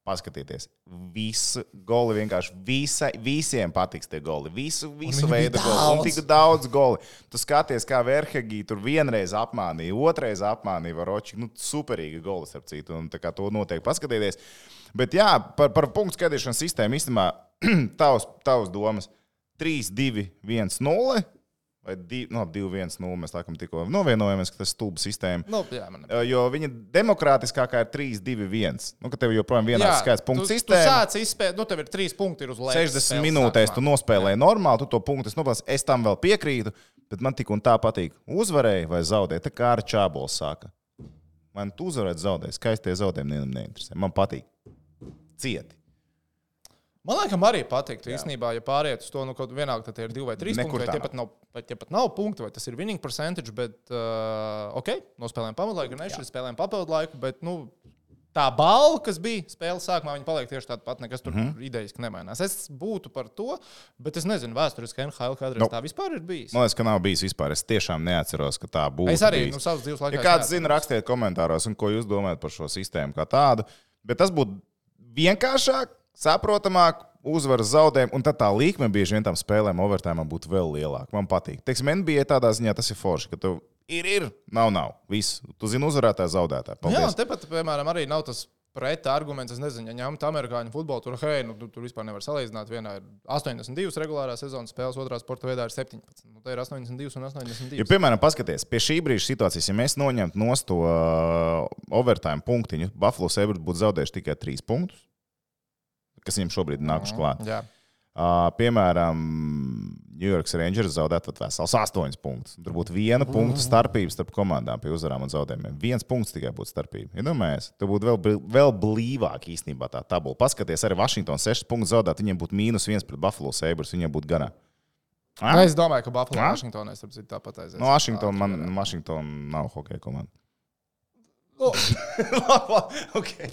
Paskatieties, visi goli vienkārši visa, visiem patiks tie goli. Visu, visu veidu goli. Un tik daudz goli. Tu skaties, kā Verhegī tur vienreiz apmānīja, otrreiz apmānīja Varoči. Nu, superīgi goli, starp citu. Un tā kā to noteikti paskatieties. Bet jā, par, par punktu skaitīšanas sistēmu īstenībā [clears throat] tavs, tavs domas 3, 2, 1, 0. Vai 2, no, 2 1, 0. Mēs laikam tikko novienojamies, ka tas stulba sistēma. Nu, jā, man Jo viņa demokrātiskākā ir 3, 2, 1. Nu, ka tev joprojām vienāds skaits punktu tu, tu sistēma. sāc izspēlēt, nu, tev ir trīs punkti ir uz leju. 60 minūtēs tu nospēlēji normāli, tu to punktu nopelnīji. Es tam vēl piekrītu, bet man tik un tā patīk. Uzvarēji vai zaudēji, tā kā ar čābolu sāka. Man tu uzvarēji, zaudēji. Skaistie zaudējumi nevienam neinteresē. Man patīk. Cieti. Man liekas, arī patiktu. Īsnībā, ja pāriet uz to, nu, kaut vienalga, tad ir divi vai trīs Nekur punkti, vai tie pat nav, vai tie pat nav punkti, vai tas ir winning percentage, bet, uh, ok, nospēlējām pamatlaiku, nešķirt, spēlējām papildu laiku, bet, nu, tā balva, kas bija spēles sākumā, viņa paliek tieši tāda pati, nekas tur mm. -hmm. idejas nemainās. Es būtu par to, bet es nezinu, vēsturiski NHL kādreiz Nu. tā vispār ir bijis. Man liekas, ka nav bijis vispār. Es tiešām neatceros, ka tā būtu. Es arī bijis. nu, savas dzīves laikā. Ja kāds neatceros. zina, rakstiet komentāros, un ko jūs domājat par šo sistēmu kā tādu. Bet tas būtu vienkāršāk, saprotamāk, uzvaras zaudējumi, un tad tā līnija bieži vien tam spēlēm, overtime būtu vēl lielāka. Man patīk. Teiksim, NBA tādā ziņā tas ir forši, ka tu ir, ir, nav, nav. Viss. Tu zini. Jā, un Paldies. tepat, piemēram, arī nav tas preta arguments. Es nezinu, ja ņemt amerikāņu futbolu, tur, hei, nu, tu- tur vispār nevar salīdzināt. Vienā ir 82 regulārā sezonas spēles, otrā sporta veidā ir 17. Nu, tā ir 82 un 82. Ja, piemēram, paskatieties, pie šī brīža situācijas, ja mēs noņemtu no to uh, overtime punktiņu, Buffalo Sabres būtu zaudējuši tikai 3 punktus, kas viņiem šobrīd ir nākuši klāt. Jā. Uh, piemēram, New York Rangers zaudētu pat vesels 8 punktus. Tur būtu viena punkta starpība starp komandām pie uzvarām un zaudējumiem. Viens punkts tikai būtu starpība. Ja tur būtu vēl, vēl blīvāk īstenībā tā tabula. Paskaties, arī Vašingtons 6 punktus zaudēt, viņiem būtu mīnus 1 pret Buffalo Sabres, viņiem būtu garā. Nu, Es domāju, ka Buffalo? Vašingtonā ir tāpat aizies. No Vašingtona man Washington nav hokeja komanda. Nu, [laughs] okay.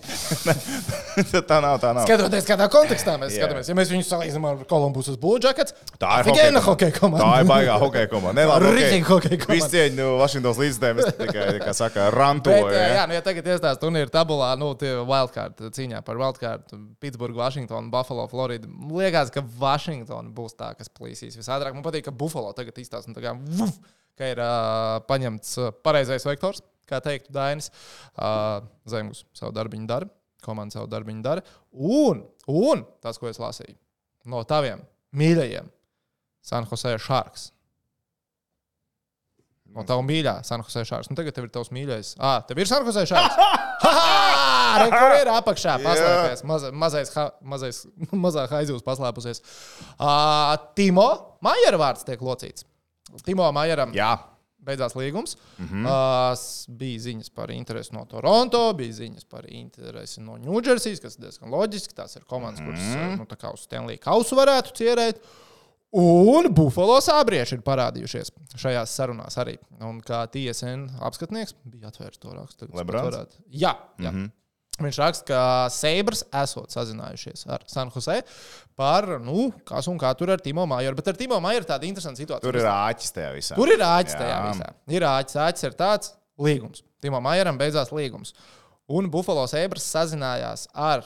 [laughs] tā nav. Tā nav. Skatoties, kādā kontekstā mēs Jā. skatāmies, ja mēs viņus salīdzinām ar Kolumbusas Blue Jackets, Tā ir hokeja hokeja komanda. Tā ir baigā hokeja komanda. Ne, labi, Rītīgi hokeja komanda. Visu cieņu Vašingtons līdzstājiem. Es tikai, kā saka, Bet, rantoju. jā, ja. jā, nu, ja tagad iestājas turnīra tabulā, nu, tie wildcard cīņā par wildcard, Pitsburgā, Vašingtonā, Buffalo, Florida. Liekas, ka Vašingtona būs tā, kas plīsīs visādāk. Man patīk, ka Buffalo tagad izstāsta, nu, kā, vuf, ka ir uh, paņemts pareizais vektors, kā teiktu Dainis. Uh, Zemgus savu darbiņu dara, komanda savu darbiņu dara. Un, un tas, ko es lasīju no taviem mīļajiem San Jose Sharks. No tava mīļā, San Jose Sharks. Nu, tagad tev ir tavs mīļais. Ah, tev ir San Jose Sharks. [laughs] Re, kur ir apakšā? Paslēpies. Maza, mazais, ha, mazais, [laughs] mazā haizivs paslēpusies. Uh, Timo Maiera vārds tiek locīts. Timo Maieram jā. Beidzās līgums. Mm -hmm. uh, bija ziņas par interesi no Toronto, bija ziņas par interesi no Ņūdžersijas, kas ir diezgan loģiski. Tās ir komandas, kuras mm -hmm. nu, tā kā uz Stanley kausu varētu cerēt. Un Buffalo sābrieši ir parādījušies šajās sarunās arī. Un kā TSN apskatnieks bija atvērts to rakstu. Jā, jā. Mm -hmm. Viņš raksta, ka Sabres esot sazinājušies ar San Jose par, nu, kas un kā tur ar Timo Maieru. Bet ar Timo Maieru ir tāda interesanta situācija. Tur ir āķis tajā visā. Tur ir āķis Jā. tajā visā. Ir āķis, āķis ir tāds līgums. Timo Maieram beidzās līgums. Un Buffalo Sabres sazinājās ar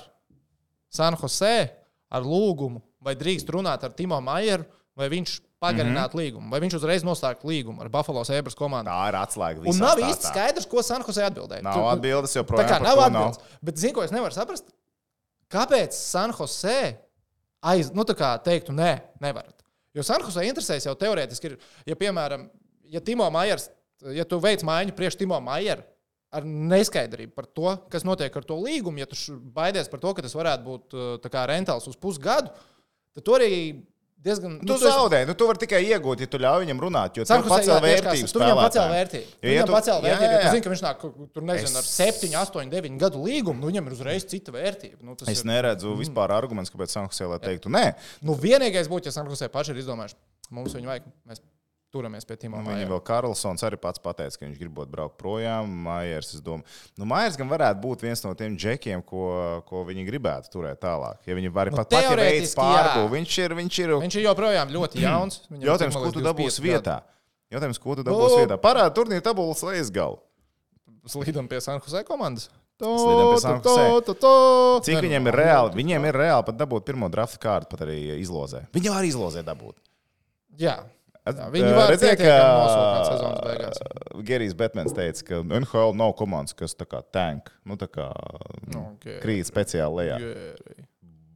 San Jose ar lūgumu, vai drīkst runāt ar Timo Maieru, vai viņš pagarinātu mm -hmm. līgumu, vai viņš uzreiz noslēgtu līgumu ar Buffalo Sabres komandu. Tā ir atslēga. Un nav īsti skaidrs, ko San Jose atbildēja. Nav Tu- atbildes Tā joprojām. kā par nav atbildes. Bet, zinu, ko es nevaru saprast? Kāpēc San Jose aiz, nu, tā kā teiktu, nē, nevarat? Jo San Jose interesēs jau teorētiski ir, ja, piemēram, ja Timo Maiers, ja tu veic maiņu priekš Timo Maieru ar neskaidrību par to, kas notiek ar to līgumu, ja tu baidies par to, ka tas varētu būt tā kā rentāls uz pusgadu, tad tu arī diezgan. Tu tu esi- zaudē, nu tu vari tikai iegūt, ja tu ļauj viņam runāt, jo Jose, pacēl jā, vērtības. Tu viņam pacēl vērtību. Jo, Tu ja tu- pacēl jā, vērtību. jā, Ja tu jā. zini, ka viņš nāk tur nezinu, Es- ar 7, 8, 9 gadu līgumu, nu viņam ir uzreiz cita vērtība. Nu, tas Es ir, neredzu vispār argumentus, kāpēc Sanktpēterburgā lai teiktu, nē, nu, vienīgais būtu, ja Sanktpēterburgā paši ir izdomājuši, mums viņu vajag. Mēs turamies pie Timo Viņa Maijera. vēl Karlsons arī pats pateica, ka viņš gribot braukt projām. Maiers, es domāju, nu, Maiers gan varētu būt viens no tiem džekiem, ko, ko viņi gribētu turēt tālāk. Ja viņi var Nu, pat pat ja veids pārbūvi, viņš ir, viņš ir Viņš ir joprojām ļoti [clears throat] jauns. Viņam jautājums, ko tu 25 dabūsi vietā. Jautājums, ko tu dabūsi Nu. vietā? Parāda turnīra tabulas lejas galu. Slīdam pie San Jose komandas. To, to, to. Cik nu, viņiem ir reāli? Viņiem ir reāli pat dabūt pirmo drafta kārtu, pat arī izlozē. Viņi arī izlozē dabūt. Jā. Jā, Eh, viņi var pietiekami nosūkāt sezonas beigās. Gerijs Betmans teica, ka NHL nav komandas, kas tā kā tank, nu tā kā Nu, ok. krīt speciāli lejā.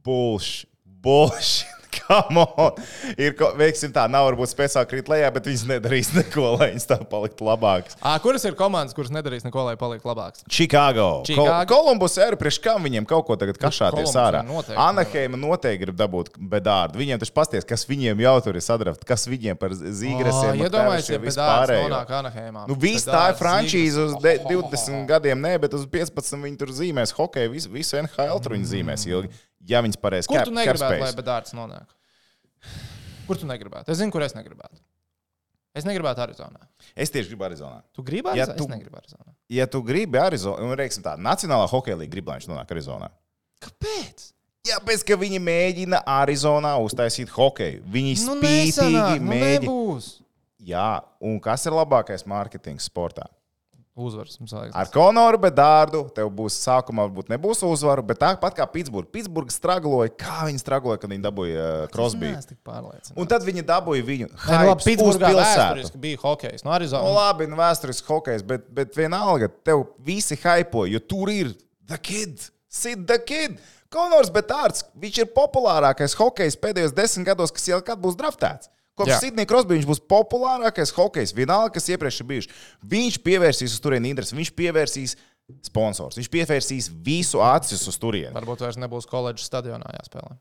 Bullshit, bullshit. [laughs] Come on! Ir, veiksim tā, nav varbūt speciāli krīt lejā, bet viņas nedarīs neko, [laughs] lai viņas tā paliktu labākas. Ā, Kuras ir komandas, kuras nedarīs neko, lai paliktu labākas? Chicago. Chicago. Kol Kolumbus ir priekš kam viņiem kaut ko tagad kašāties ārā. Anaheima noteikti grib dabūt bedārdu. Viņiem taču pasties, kas viņiem jau tur ir sadraft, kas viņiem par zīgresiem Ā, Iedomājieties, ja. Bedārs nonāk Anaheimā. Nu, viss tā ir frančīze uz de- 20 gadiem, ne, bet uz 15 viņi tur zīmēs hokeju, visu, visu NHL tur viņi zīmēs ilgi. Ja viņas pareizi Kur cap- tu negribētu, lai bedārds nonāk? Kur tu negribētu? Es zinu, kur es negribētu. Es negribētu Arizonā. Es tieši gribu Arizonā. Tu gribi Ja Arizonā? tu- Es negribu Arizonā. Ja tu gribi Arizonā, un reiksim tā, Nacionālā hokeja līnija grib, lai viņš nonāk Arizonā. Kāpēc? Jāpēc, ka viņi mēģina Arizonā uztaisīt hokeju. Viņi Nu, spītīgi nesanāk, nu, mēģina. nebūs. Jā, un kas ir labākais mārketings sportā? Uzvaras mums vajag. Ar Konoru Bedārdu tev būs sākumā, varbūt nebūs uzvaru, bet tāpat kā Pitsburgā. Pitsburgā stragloja, kā viņi stragloja, kad viņi dabūja uh, Crosby. Es tik pārliecināts. Un tad viņi dabūja viņu Nē, nu, labi, Pitsburgā vēsturiski bija hokejs. No Arizonas. Nu, labi, nu, vēsturisks hokejs, bet, bet vienalga, tev visi hypo, jo tur ir the kid, sit the kid. Konors Betārs, viņš ir populārākais hokejs pēdējos desmit gados, kas jau kad būs draftēts. Kopš. Sidnija Krosbī viņš būs populārākais hokejs, vienalga, kas iepriekš ir bijis. Viņš pievērsīs uz turieni interesi, viņš pievērsīs sponsors, viņš pievērsīs visu acis uz turieni. Varbūt vairs nebūs koledžas stadionā jāspēlē.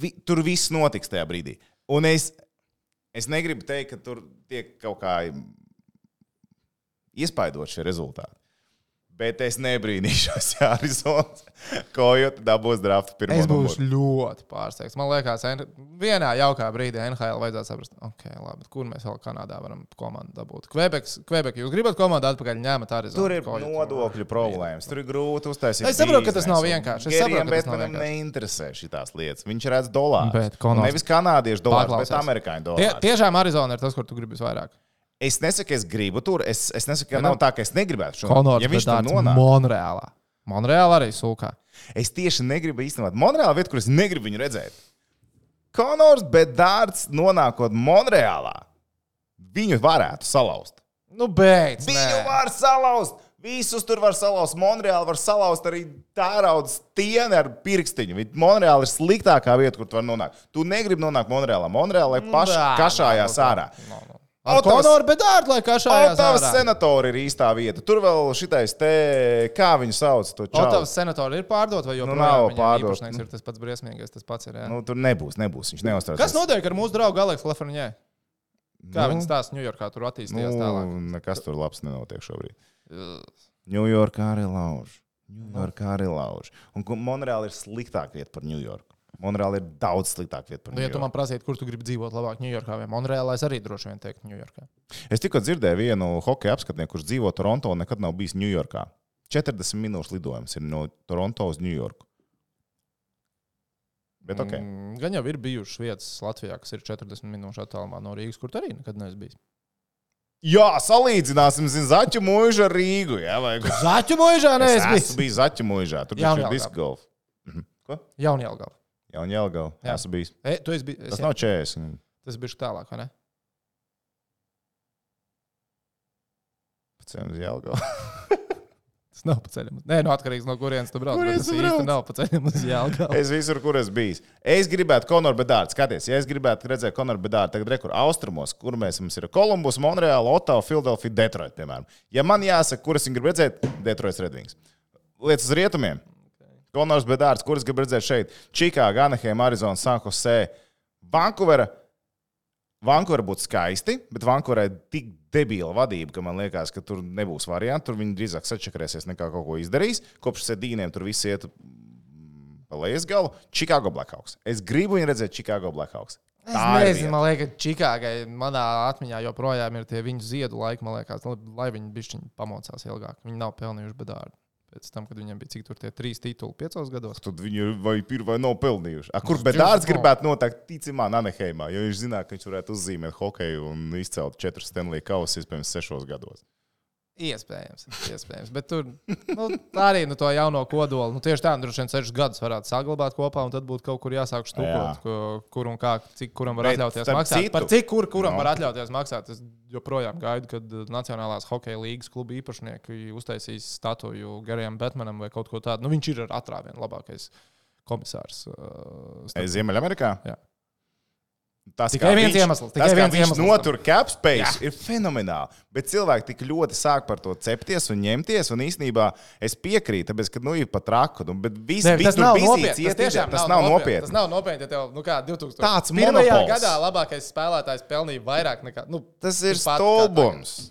Vi, tur viss notiks tajā brīdī. Un es, es negribu teikt, ka tur tiek kaut kā iespaidot šie rezultāti. Bet es nebrīnīšos, [laughs] ja Arizonas Kojota dabūs draftu pirmo Es būšu numuru. ļoti pārsteigts. Man liekas, vienā jaukā brīdī NHL vajadzētu saprast, ok, labi, kur mēs vēl Kanādā varam komandu dabūt. Kvebeks, Kvebek, jūs gribat komandu atpakaļ ņemt arī Tur ir nodokļu problēmas, tur ir grūti uztaisīt. Es saprotu, ka tas nav vienkārši. Es saprotu, ka tas vienkārši. neinteresē šīs lietas. Viņš redz dolāru. Nevis kanādiešu dolāru, bet amerikāņu Tie, dolāru. tiešām Arizona ir tas, kur tu gribi visvairāk. Es nesaku, es gribu tur. Es, es nesaku, ka Ja, nu, nav tā, ka es negribētu šo Konors, Ja viņš Bedārds nonāk, Monreālā. Monreālā arī sūkā. Es tieši negribu īstenībā. Monreālā vieta, kur es negribu viņu redzēt. Konors Bedārds nonākot Monreālā, viņu varētu salauzt. Nu, beidz! Viņu nē. var salauzt! Visus tur var salauzt. Monreāli var salauzt arī tērauda stieni ar pirkstiņu. Monreāli ir sliktākā vieta, kur tu vari nonākt. Tu negribi nonākt Monreālā. Ir paši Nā, kašājās nā, ārā. nā, nā. Ar Otavas- Konoru Bedārdu, lai kašājās Otavas ārā. senatori ir īstā vieta. Tur vēl šitais te, kā viņu sauc, to čalu. Otavas senatori ir pārdot vai Nu, joprojām? nav viņiem pārdot. Īpašnieks ir tas pats briesmīgais, tas pats ir. Jā. Nu, tur nebūs, nebūs. Viņš neuztraucās. Kas notiek ar mūsu draugu Aleksu Lafreniņē? Kā Nu, viņš stāsta Ņujorkā, tur attīstījās Nu, tālāk? nekas tur labs nenotiek šobrīd. Ņujorkā arī lauž. Ņujorkā arī lauž. Un Monreāla ir sliktāka vieta par Ņujorku. Monreāla ir daudz sliktāka vieta par Nu, ja tu man Ņujorku. prasītu, kur tu gribi dzīvot labāk, Ņujorkā vai Monreālā, es arī droši vien teiktu Ņujorkā. Es tikko dzirdēju vienu hokeja apskatnieku, kurš dzīvo Toronto un nekad nav bijis Ņujorkā. 40 minūšu lidojums ir no Toronto uz Ņujorku. Bet ok. Mm, Gan jau ir bijušas vietas Latvijā, kas ir 40 minūšu attālumā no Rīgas, kur arī nekad neesi bijis. Jā, salīdzināsim zin, Zaķu mūžu ar Rīgu. Jā, vai? Zaķu mūžā Es neesi esmu bijis. bijis Zaķu mūžā. Tur taču ir Jaunjēlgavā. disc golf. Mhm. Ko? Jaunjēlgā. Jā, un Jelgava. Jā. Esmu bijis. E, tu esi bijis. Tas nav 40. Tas bija tālāk, vai ne? Pēc tam uz Jelgava. [laughs] Tas nav pa ceļam. Nē, no atkarīgs no kurienes tu brauc. Kurienes Tas īsti nav pa ceļam uz Jālgā. Es visur, kur esmu bijis. Es gribētu Konoru Bedārdu. Skaties, ja es gribētu redzēt Konoru Bedārdu, tagad rekur austrumos, kur mēs mums ir Kolumbus, Monreāla, Ottawa, Filadelfija, Detroit, piemēram. Ja man jāsaka, kuras viņi grib redzēt, Detroits Redvings. Lietas uz rietumiem. Konors Bedārds, kuras grib redzēt šeit, Čikāga, Anaheim, Arizona, San Jose, Vankūvera. Vankūvera būtu skaisti, bet Vankūverai ir tik debila vadība, ka man liekas, ka tur nebūs variantu. Tur viņi drīzāk sačakarēsies nekā kaut ko izdarīs. Kopš sēdīniem tur viss iet mm, pa lejas galu. Chicago Blackhawks. Es gribu viņu redzēt Chicago Blackhawks. Es Tā nezinu, man liekas, Čikāgai manā atmiņā joprojām ir tie viņu ziedu laiki. Man liekas, lai, lai viņi bišķiņi pamocās ilgāk. Viņi nav pelnījuši bedārdu. Pēc tam, kad viņiem bija cik tur tie trīs tituli piecos gados. Tad viņi vai ir vai nav pelnījuši. A, kur Nu, Bedārds gribētu noteikt, ticamā, Anaheimā, jo viņš zināja, ka viņš varētu uzzīmēt hokeju un izcelt četrus Stanley kausus pirms sešos gados. Iespējams, iespējams. Bet tur nu, arī nu, to jauno kodolu. Nu, tieši tā, nu, droši vien sešus gadus varētu saglabāt kopā, un tad būtu kaut kur jāsāk Jā. stūkot, ko, kur un kā, cik kuram var Bet atļauties maksāt. citu- Par cik kur, kuram Nu. var atļauties maksāt. Es joprojām gaidu, kad uh, Nacionālās hokeja līnijas kluba īpašnieki uztaisīs statuju Garijam Batmanam vai kaut ko tādu. Nu, viņš ir ar atrāvienu labākais komisārs. Uh, Ziemeļamerikā? Jā. Tas, Tikai viens viņš- iemesls, tikai Tas, viens iemesls notur cap space, ir fenomenāli. Bet cilvēki tik ļoti sāk par to cepties un ņemties. Un īstenībā es piekrītu, tāpēc, ka nu, ir pat raku. Nu, bet viss bija tas nopietni. Tas tiešām tas nav nopietni. Tas nav nopietni. Ja tev, nu kā 2000. Tāds Pirmajā monopols. gadā labākais spēlētājs pelnīja vairāk nekā. Nu, Tas ir stulbums.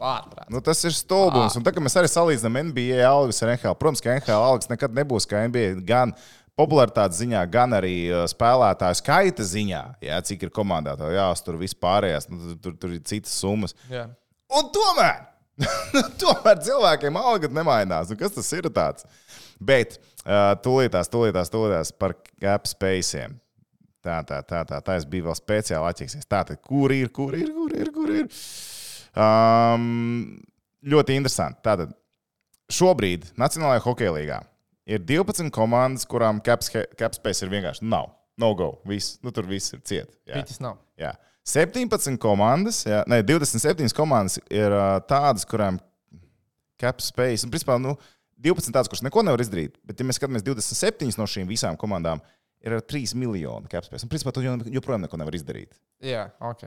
Nu, tas ir stulbums. Un tā kā mēs arī salīdzinām NBA algas ar NHL, protams, ka NHL algas nekad nebūs kā NBA gan popularitātes ziņā, gan arī spēlētāju skaita ziņā, jā, cik ir komandā. tev Jāuztur vispārējās, nu, tur, tur, ir citas summas. Jā. Un tomēr, [laughs] tomēr cilvēkiem alga nemainās. Nu, kas tas ir tāds? Bet uh, tūlītās, tūlītās, tūlītās par cap spēciem. Tā, tā, tā, tā, tā es biju vēl speciāli atķeksies. Tā, tad, kur ir, kur ir, kur ir, kur ir? Um, ļoti interesanti. Tātad, šobrīd Nacionālajā hokeja līgā ir 12 komandas, kurām cap, cap space ir vienkārši nav. No go. Viss. Nu, tur viss ir ciet. Jā. Piķis nav. Jā. 17 komandas, jā, ne, 27 komandas ir uh, tādas, kurām cap space, un principā, nu, 12 tādas, kuras neko nevar izdarīt. Bet, ja mēs skatāmies 27 no šīm visām komandām, ir ar 3 miljonu cap space. Un, principā, tu jo- joprojām neko nevar izdarīt. Jā, ok.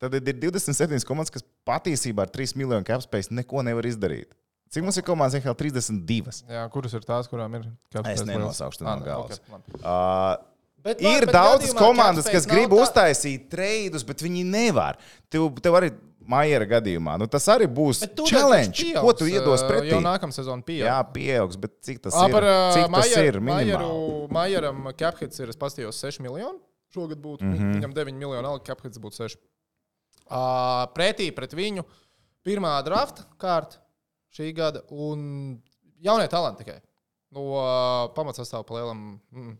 Tad ir 27 komandas, kas patiesībā ar 3 miljonu cap space neko nevar izdarīt. Cik mums ir komandas? Ir 32. Jā, kuras ir tās, kurām ir Es nenosaukšu to no Ah, galvas. okay. Uh, Bet, Ir bet daudzas komandas, kas grib tā- uztaisīt treidus, bet viņi nevar. Tev, tev arī Maiera gadījumā. Nu, tas arī būs challenge. taču Ko tu pieaugs, iedos ā, pretī? Jau nākamā sezona pieaugs. Jā, pieaugs, bet cik tas Ā, ir? par ā, Cik tas Maieru- ir minimāli? Maieru- Maieram caphits ir, es pastījos, 6 miljoni. Šogad būtu. Mm. -hmm. Viņam 9 miljoni alga, caphits būtu 6. Uh, pretī pret viņu pirmā drafta kārta šī gada un jaunie talanti tikai. No uh, pamatsastāvā palielam. Mm.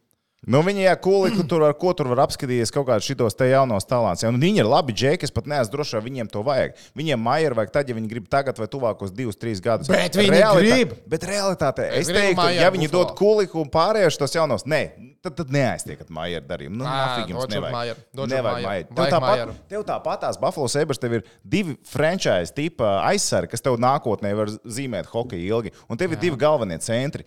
Nu, viņi jau kūli, tur ar ko tur var apskatīties kaut kādus šitos te jaunos talants. Ja, nu, viņi ir labi džeki, es pat neesmu drošs, vai viņiem to vajag. Viņiem Maieru vajag tad, ja viņi grib tagad vai tuvākos divus, trīs gadus. Bet viņi grib. Bet realitātē es teiktu, ja viņi Buffalo. dod kūliku un pārējos tos jaunos, nē, tad, tad neaiztiekat Maieru darījumu. Nu, nafig jums nevajag. Šurp Nevajag. Maieru. Tev tāpat, tev tāpat tās Buffalo Sabres, tev ir divi franchise tipa aizsargi, kas tev nākotnē var zīmēt hokeju ilgi. Un tev ir divi galvenie centri.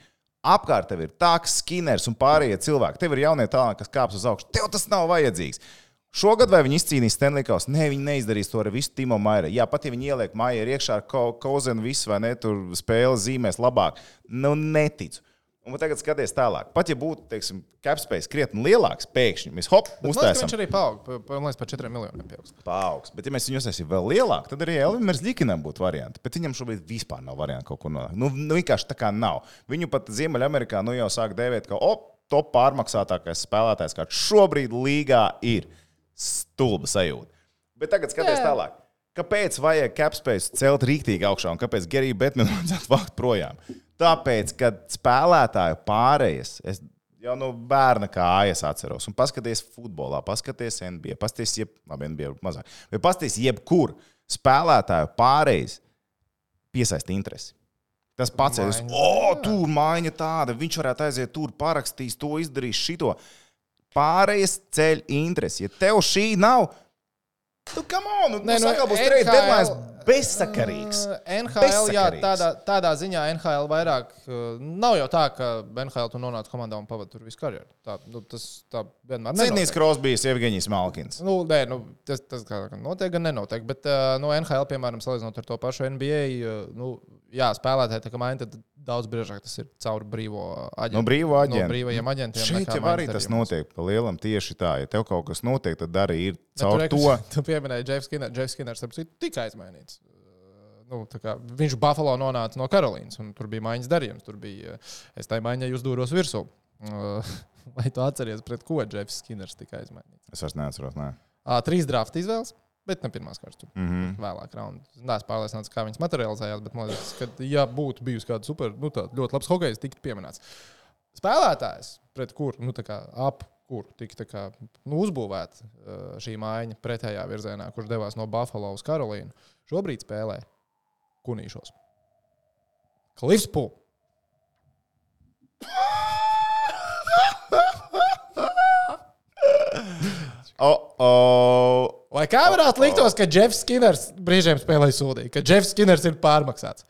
Apkārt tev ir tāds skinners un pārējie cilvēki. Tev ir jaunie talanti, kas kāps uz augšu. Tev tas nav vajadzīgs. Šogad vai viņi izcīnīs Stanley Kausu? Nē, viņi neizdarīs to ar visu Timo Mairu. Jā, pat ja viņi ieliek Mairu iekšā ar Kauzenu, visu vai ne, tur spēles zīmēs labāk. Nu, neticu. Un tagad skaties tālāk. Pat ja būtu, teiksim, capspace krietni lielāks, pēkšņi mēs hop, uztaisām viņš arī paaug. pa- pa- Man liekas, par 4 miljoniem pieaugs. paaugs. Bet, ja mēs viņu uztaisīsim vēl lielāku, tad arī Elvis Likinam būtu varianti. Bet viņam šobrīd vispār nav variantu kaut ko no. Nu, nu vienkārši tā kā nav. Viņu pat Ziemeļamerikā nu jau sāk dēvēt, ka op, top pārmaksātākais spēlētājs, kāds šobrīd līgā ir. Stulba sajūta. Bet tagad skaties Jā. tālāk. Kāpēc vajag capspace celt rīktīgi augšā un kāpēc Gerija Betmanu [laughs] vajadzētu vākt projām? Tāpēc, ka spēlētāju pārējas, es jau no bērna kājas atceros, un paskaties futbolā, paskaties NBA, paskaties, jeb, labi, NBA mazāk, vai paskaties, jebkur spēlētāju pārējas piesaista interesi. Tas pats ir. Maiņa. O, tur maiņa tāda, viņš varētu aiziet tur, parakstīs to, izdarīs šito. Pārējais ceļ interesi. Ja tev šī nav, tu kam on, nu, nu, nu, būs NHL trade deadline bezsakarīgs. Uh, NHL, jā, Bezsakarīgs. tādā, tādā ziņā NHL vairāk. uh, Nav jau tā, ka NHL tu nonāc komandā un pavadi tur visu karjeru. Tā, nu, tas tā vienmēr Sidnijs nenotiek. Krosbijs, Evgenijs Malkins. Nu, nē, nu, tas, tas kā notiek, gan nenotiek. Bet uh, no NHL, piemēram, salīdzinot ar to pašu NBA, uh, nu, jā, spēlētāji tā kā maina, tad daudz biežāk tas ir caur brīvo aģentu. No brīvā No aģenta. brīvajiem aģentiem. Šeit jau arī tas notiek pa lielam tieši tā. Ja tev kaut kas notiek, tad arī ir Bet caur tur, to. [laughs] Tu pieminēji. Jeffs Skinners starp citu, tika aizmainīts. Uh, Nu, kā viņš Buffalo nonāca no Karolīnas, un tur bija maiņas darījums. Tur bija, uh, es tai maiņai uzdūros virsū. Uh, [laughs] Vai tu atceries, pret ko Jeffs Skinners tika aizmainīts? Es vairs neatceros. Nē. Trīs drafta izvēles, bet ne pirmās kārtas. Mm -hmm. Vēlāk, raundā. Nē, es pārliecināts, kā viņas materializējās, bet man liekas, ka, ja būtu bijusi kāda super, nu, tāda ļoti labs hokejs, tiktu pieminēts. Spēlētājs, pret kuru, nu, tā ap kuru tika tā kā, nu, uzbūvēta uh, šī maiņa pretējā virzienā, kurš devās no Buffalo uz Karolīnu, šobrīd spēlē Kunīšos. Klifs Pūls. [laughs] Oh, oh. Vai kā varētu liktos, ka Jeffs Skinners brīžiem spēlēja sūdīgi, ka Jeffs Skinners ir pārmaksāts?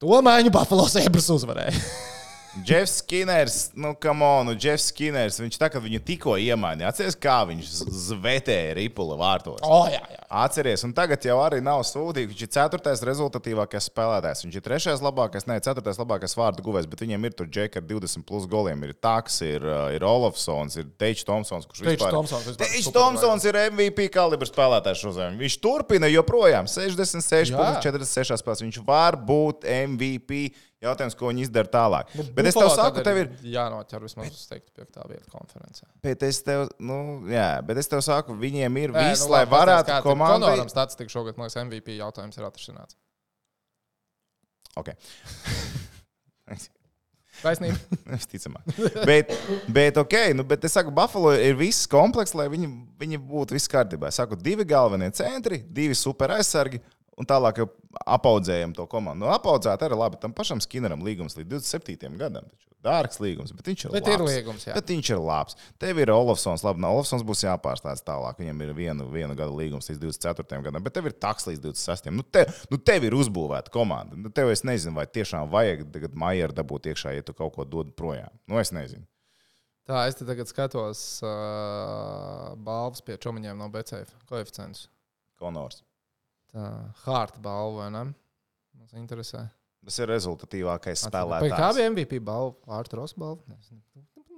To maiņu Buffalo Sabres uzvarēja. [laughs] Jeffs Skinners, nu, come on, nu, Jeffs Skinners, viņš tā kā viņu tikko iemainīja. Atceries, kā viņš zvetēja Ripula vārtos. O, jā, jā. Atceries, un tagad jau arī nav sūdīgi. Viņš ir ceturtais rezultatīvākais spēlētājs. Viņš ir trešais labākais, ne ceturtais labākais vārdu guvējs, bet viņiem ir tur džeki ar 20 plus goliem. Ir Taks, ir, uh, ir Olofsons, ir Teičs Thompsons, kurš Teičs vispār- Thompsons vispār super Thompsons ir MVP kalibra spēlētājs šodien. Viņš turpina joprojām 66, Jā. 46 spēlēs. Viņš var būt MVP Jautājums, ko viņi izdara tālāk. Nu, Bet es tev saku, tev ir. jānoķer vismaz uz teiktu piektā vieta konferencē. Bet es tev, nu, jā, bet es tev saku, viņiem ir Nē, viss, nu, lai varētu komandai. Konoram statistika šogad, man liekas, MVP jautājums ir atrisināts. Okay. [laughs] Taisnība. [laughs] Visticamāk. bet, bet, ok, nu, bet es saku, Buffalo ir viss komplekss, lai viņi, viņi būtu viss kārtībā. Es saku, divi galvenie centri, divi super aizsargi. Un tālāk jau apaudzējam to komandu. Nu, apaudzēt arī labi. Tam pašam Skinneram līgums līdz 27 gadam. Taču. Dārgs līgums, bet viņš ir Bet labs. ir līgums, jā. Bet viņš ir labs. Tev ir Olofsons, labi, no Olofsons būs jāpārstāsta tālāk. Viņam ir viena, viena gada līgums līdz 24. gadam, bet tev ir taks līdz 26. Nu, te, nu tev ir uzbūvēta komanda. Nu, tev es nezinu, vai tiešām vajag tagad Maijera dabūt iekšā, ja tu kaut ko dod projām. Nu, es nezinu. Tā, es te tagad skatos uh, balvas pie čomiņiem no BCF koeficientus. Konors. Tā, Hārta balva, vai ne? Mums interesē. Tas ir rezultatīvākais spēlētājs. bija MVP balva? Hārta Ross balva? Ne, es ne-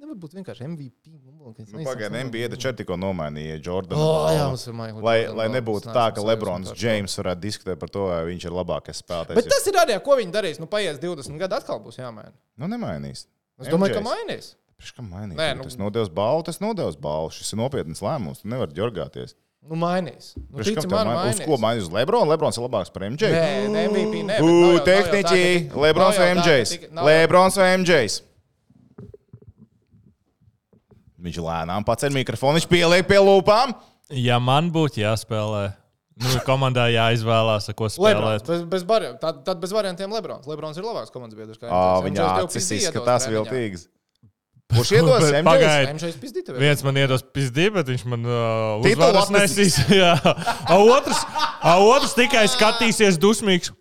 Nevar būt vienkārši MVP. Nu, Nu, Pagaidiet, NBA taču ir tikko nomainīja Jordanu. Oh, jā, mums ir Michael lai, lai nebūtu tā, ka Lebrons. Džeims varētu diskutēt par to, vai viņš ir labākais spēlētājs. Bet tas ir arī, ko viņi darīs. Nu, paies 20 gadu, atkal būs jāmaina. nu, nemainīs. Es domāju, ka MJs. mainīs. Priekš kā mainīt? Nē, Nu, nu- Tas nodevis balvu, tas nodevis balvu. Šis ir nopietns lēmums. Tu nevari ģorgāties. Nu, mainīs. Nu, tici man, main- Uz mainīs. ko mainīs? Uz Lebronu? Lebrons ir labāks par MJ. Nē, ne MVP. Nē, tā, tehniķi, Lebrons vai MJs? Lebrons vai MJs? Viņš lēnām ar mikrofonu, viņš pieliek pie lūpām. Ja man būtu jāspēlē, nu, komandā jāizvēlās, ko Lebrons, spēlēt. bez, bez vari- tad, tad bez variantiem Lebrons. Lebrons ir labāks komandas biedrs. MJs. Viņa acis izskatās viltīgas. Kurš iedos [laughs] Bet MJs? pagaid. MJs pizdī tev. Viens man iedos pizdī, bet viņš man uh, Titulu uzvaras nesīs. [laughs] Jā. A otrs, a otrs tikai skatīsies dusmīgs.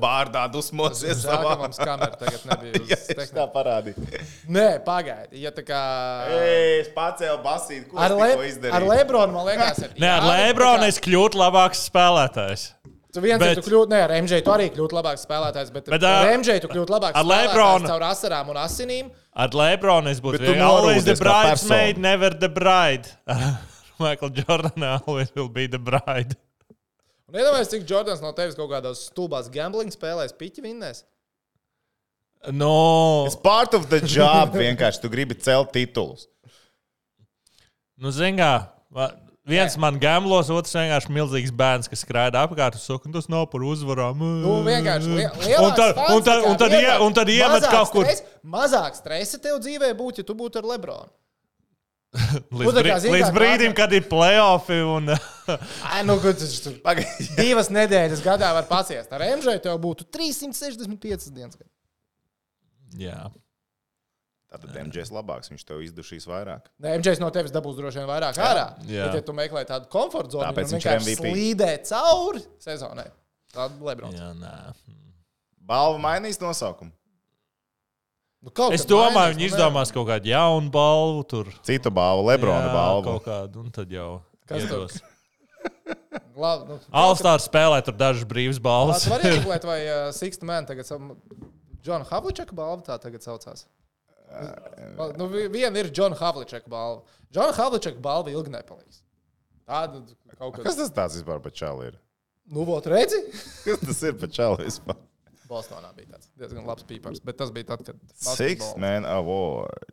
Bārdā dusmosies ka savā. mums kamera tagad nebija. [laughs] Ja, es tā parādīju. Nē, pagaidi. Ja tā kā... Ei, Es pacēlu basīti, ko Ar, es Le izdarīju. ar Lebronu, man liekas, ir. Nē, ar tā Lebronu kā- es kļūtu labāks spēlētājs. Tu viens Bet- bet... tu kļūti, ne, ar MJ tu arī kļūti labāks spēlētājs, bet, Bet, ar ā, MJ tu kļūti labāks ar spēlētājs Lebronu- caur asarām un asinīm. Ar Lebronu es būtu tu always the bridesmaid, never the bride. [laughs] Michael Jordan always will be the bride. Un iedomājieties, cik Jordans no tevis kaut kādās stulbās gambling spēlēs piķi vinnēs. No, It's part of the job. Vienkārši tu gribi celt titulus. nu, zini, kā. Viens man gamblos, otrs vienkārši milzīgs bērns, kas skraida apkārt un saka, tas nav par uzvarām. Nu, vienkārši li Un tad- un tad- un tad ie- un tad iemet kaut kur- Stres, mazāk stresa tev dzīvē būtu, ja tu būtu ar Lebronu. [laughs] Līdz, Nu, brī, kā, līdz brīdim, kad ir playoffi un [laughs] Ai, nu, tas tur Pagaidi. divas nedēļas gadā var paciest. Ar MJ tev būtu 365 dienas. Jā. Tātad MJs labāks, viņš tev izdušīs vairāk. Nē, MJ no tevis dabūs droši vien vairāk ārā. Jā. Bet, ja tu meklē tādu komforta zonu, tad viņš ir vienkārši MVP. slīdē cauri sezonai. Tāda Lebrons. Jā, nē. Balva mainīs nosaukumu. Nu, Es domāju, mainīs, viņi nu, izdomās kaut kādu jaunu balvu tur. Citu balvu, Lebrona Jā, balvu. Kaut kādu, un tad jau. Kas iedos. [laughs] Labi, nu, Alstārs spēlē tur dažas brīvas balvas. Tas var [laughs] iemeklēt, vai uh, Sixth Man tagad savu Džona Havličaka balvu tā tagad saucās. Nu, vi- viena ir Džona Havličaka balva. Džona Havličaka balva ilgi nepaliks. Tāda kaut Kas kas. tas tāds vispār par čalu ir? Nu, vot, redzi? [laughs] Kas tas ir par čalu vispār? Bostonā bija tāds diezgan labs pīpārs. Bet tas bija tad, kad. Six basketbols- Man Award.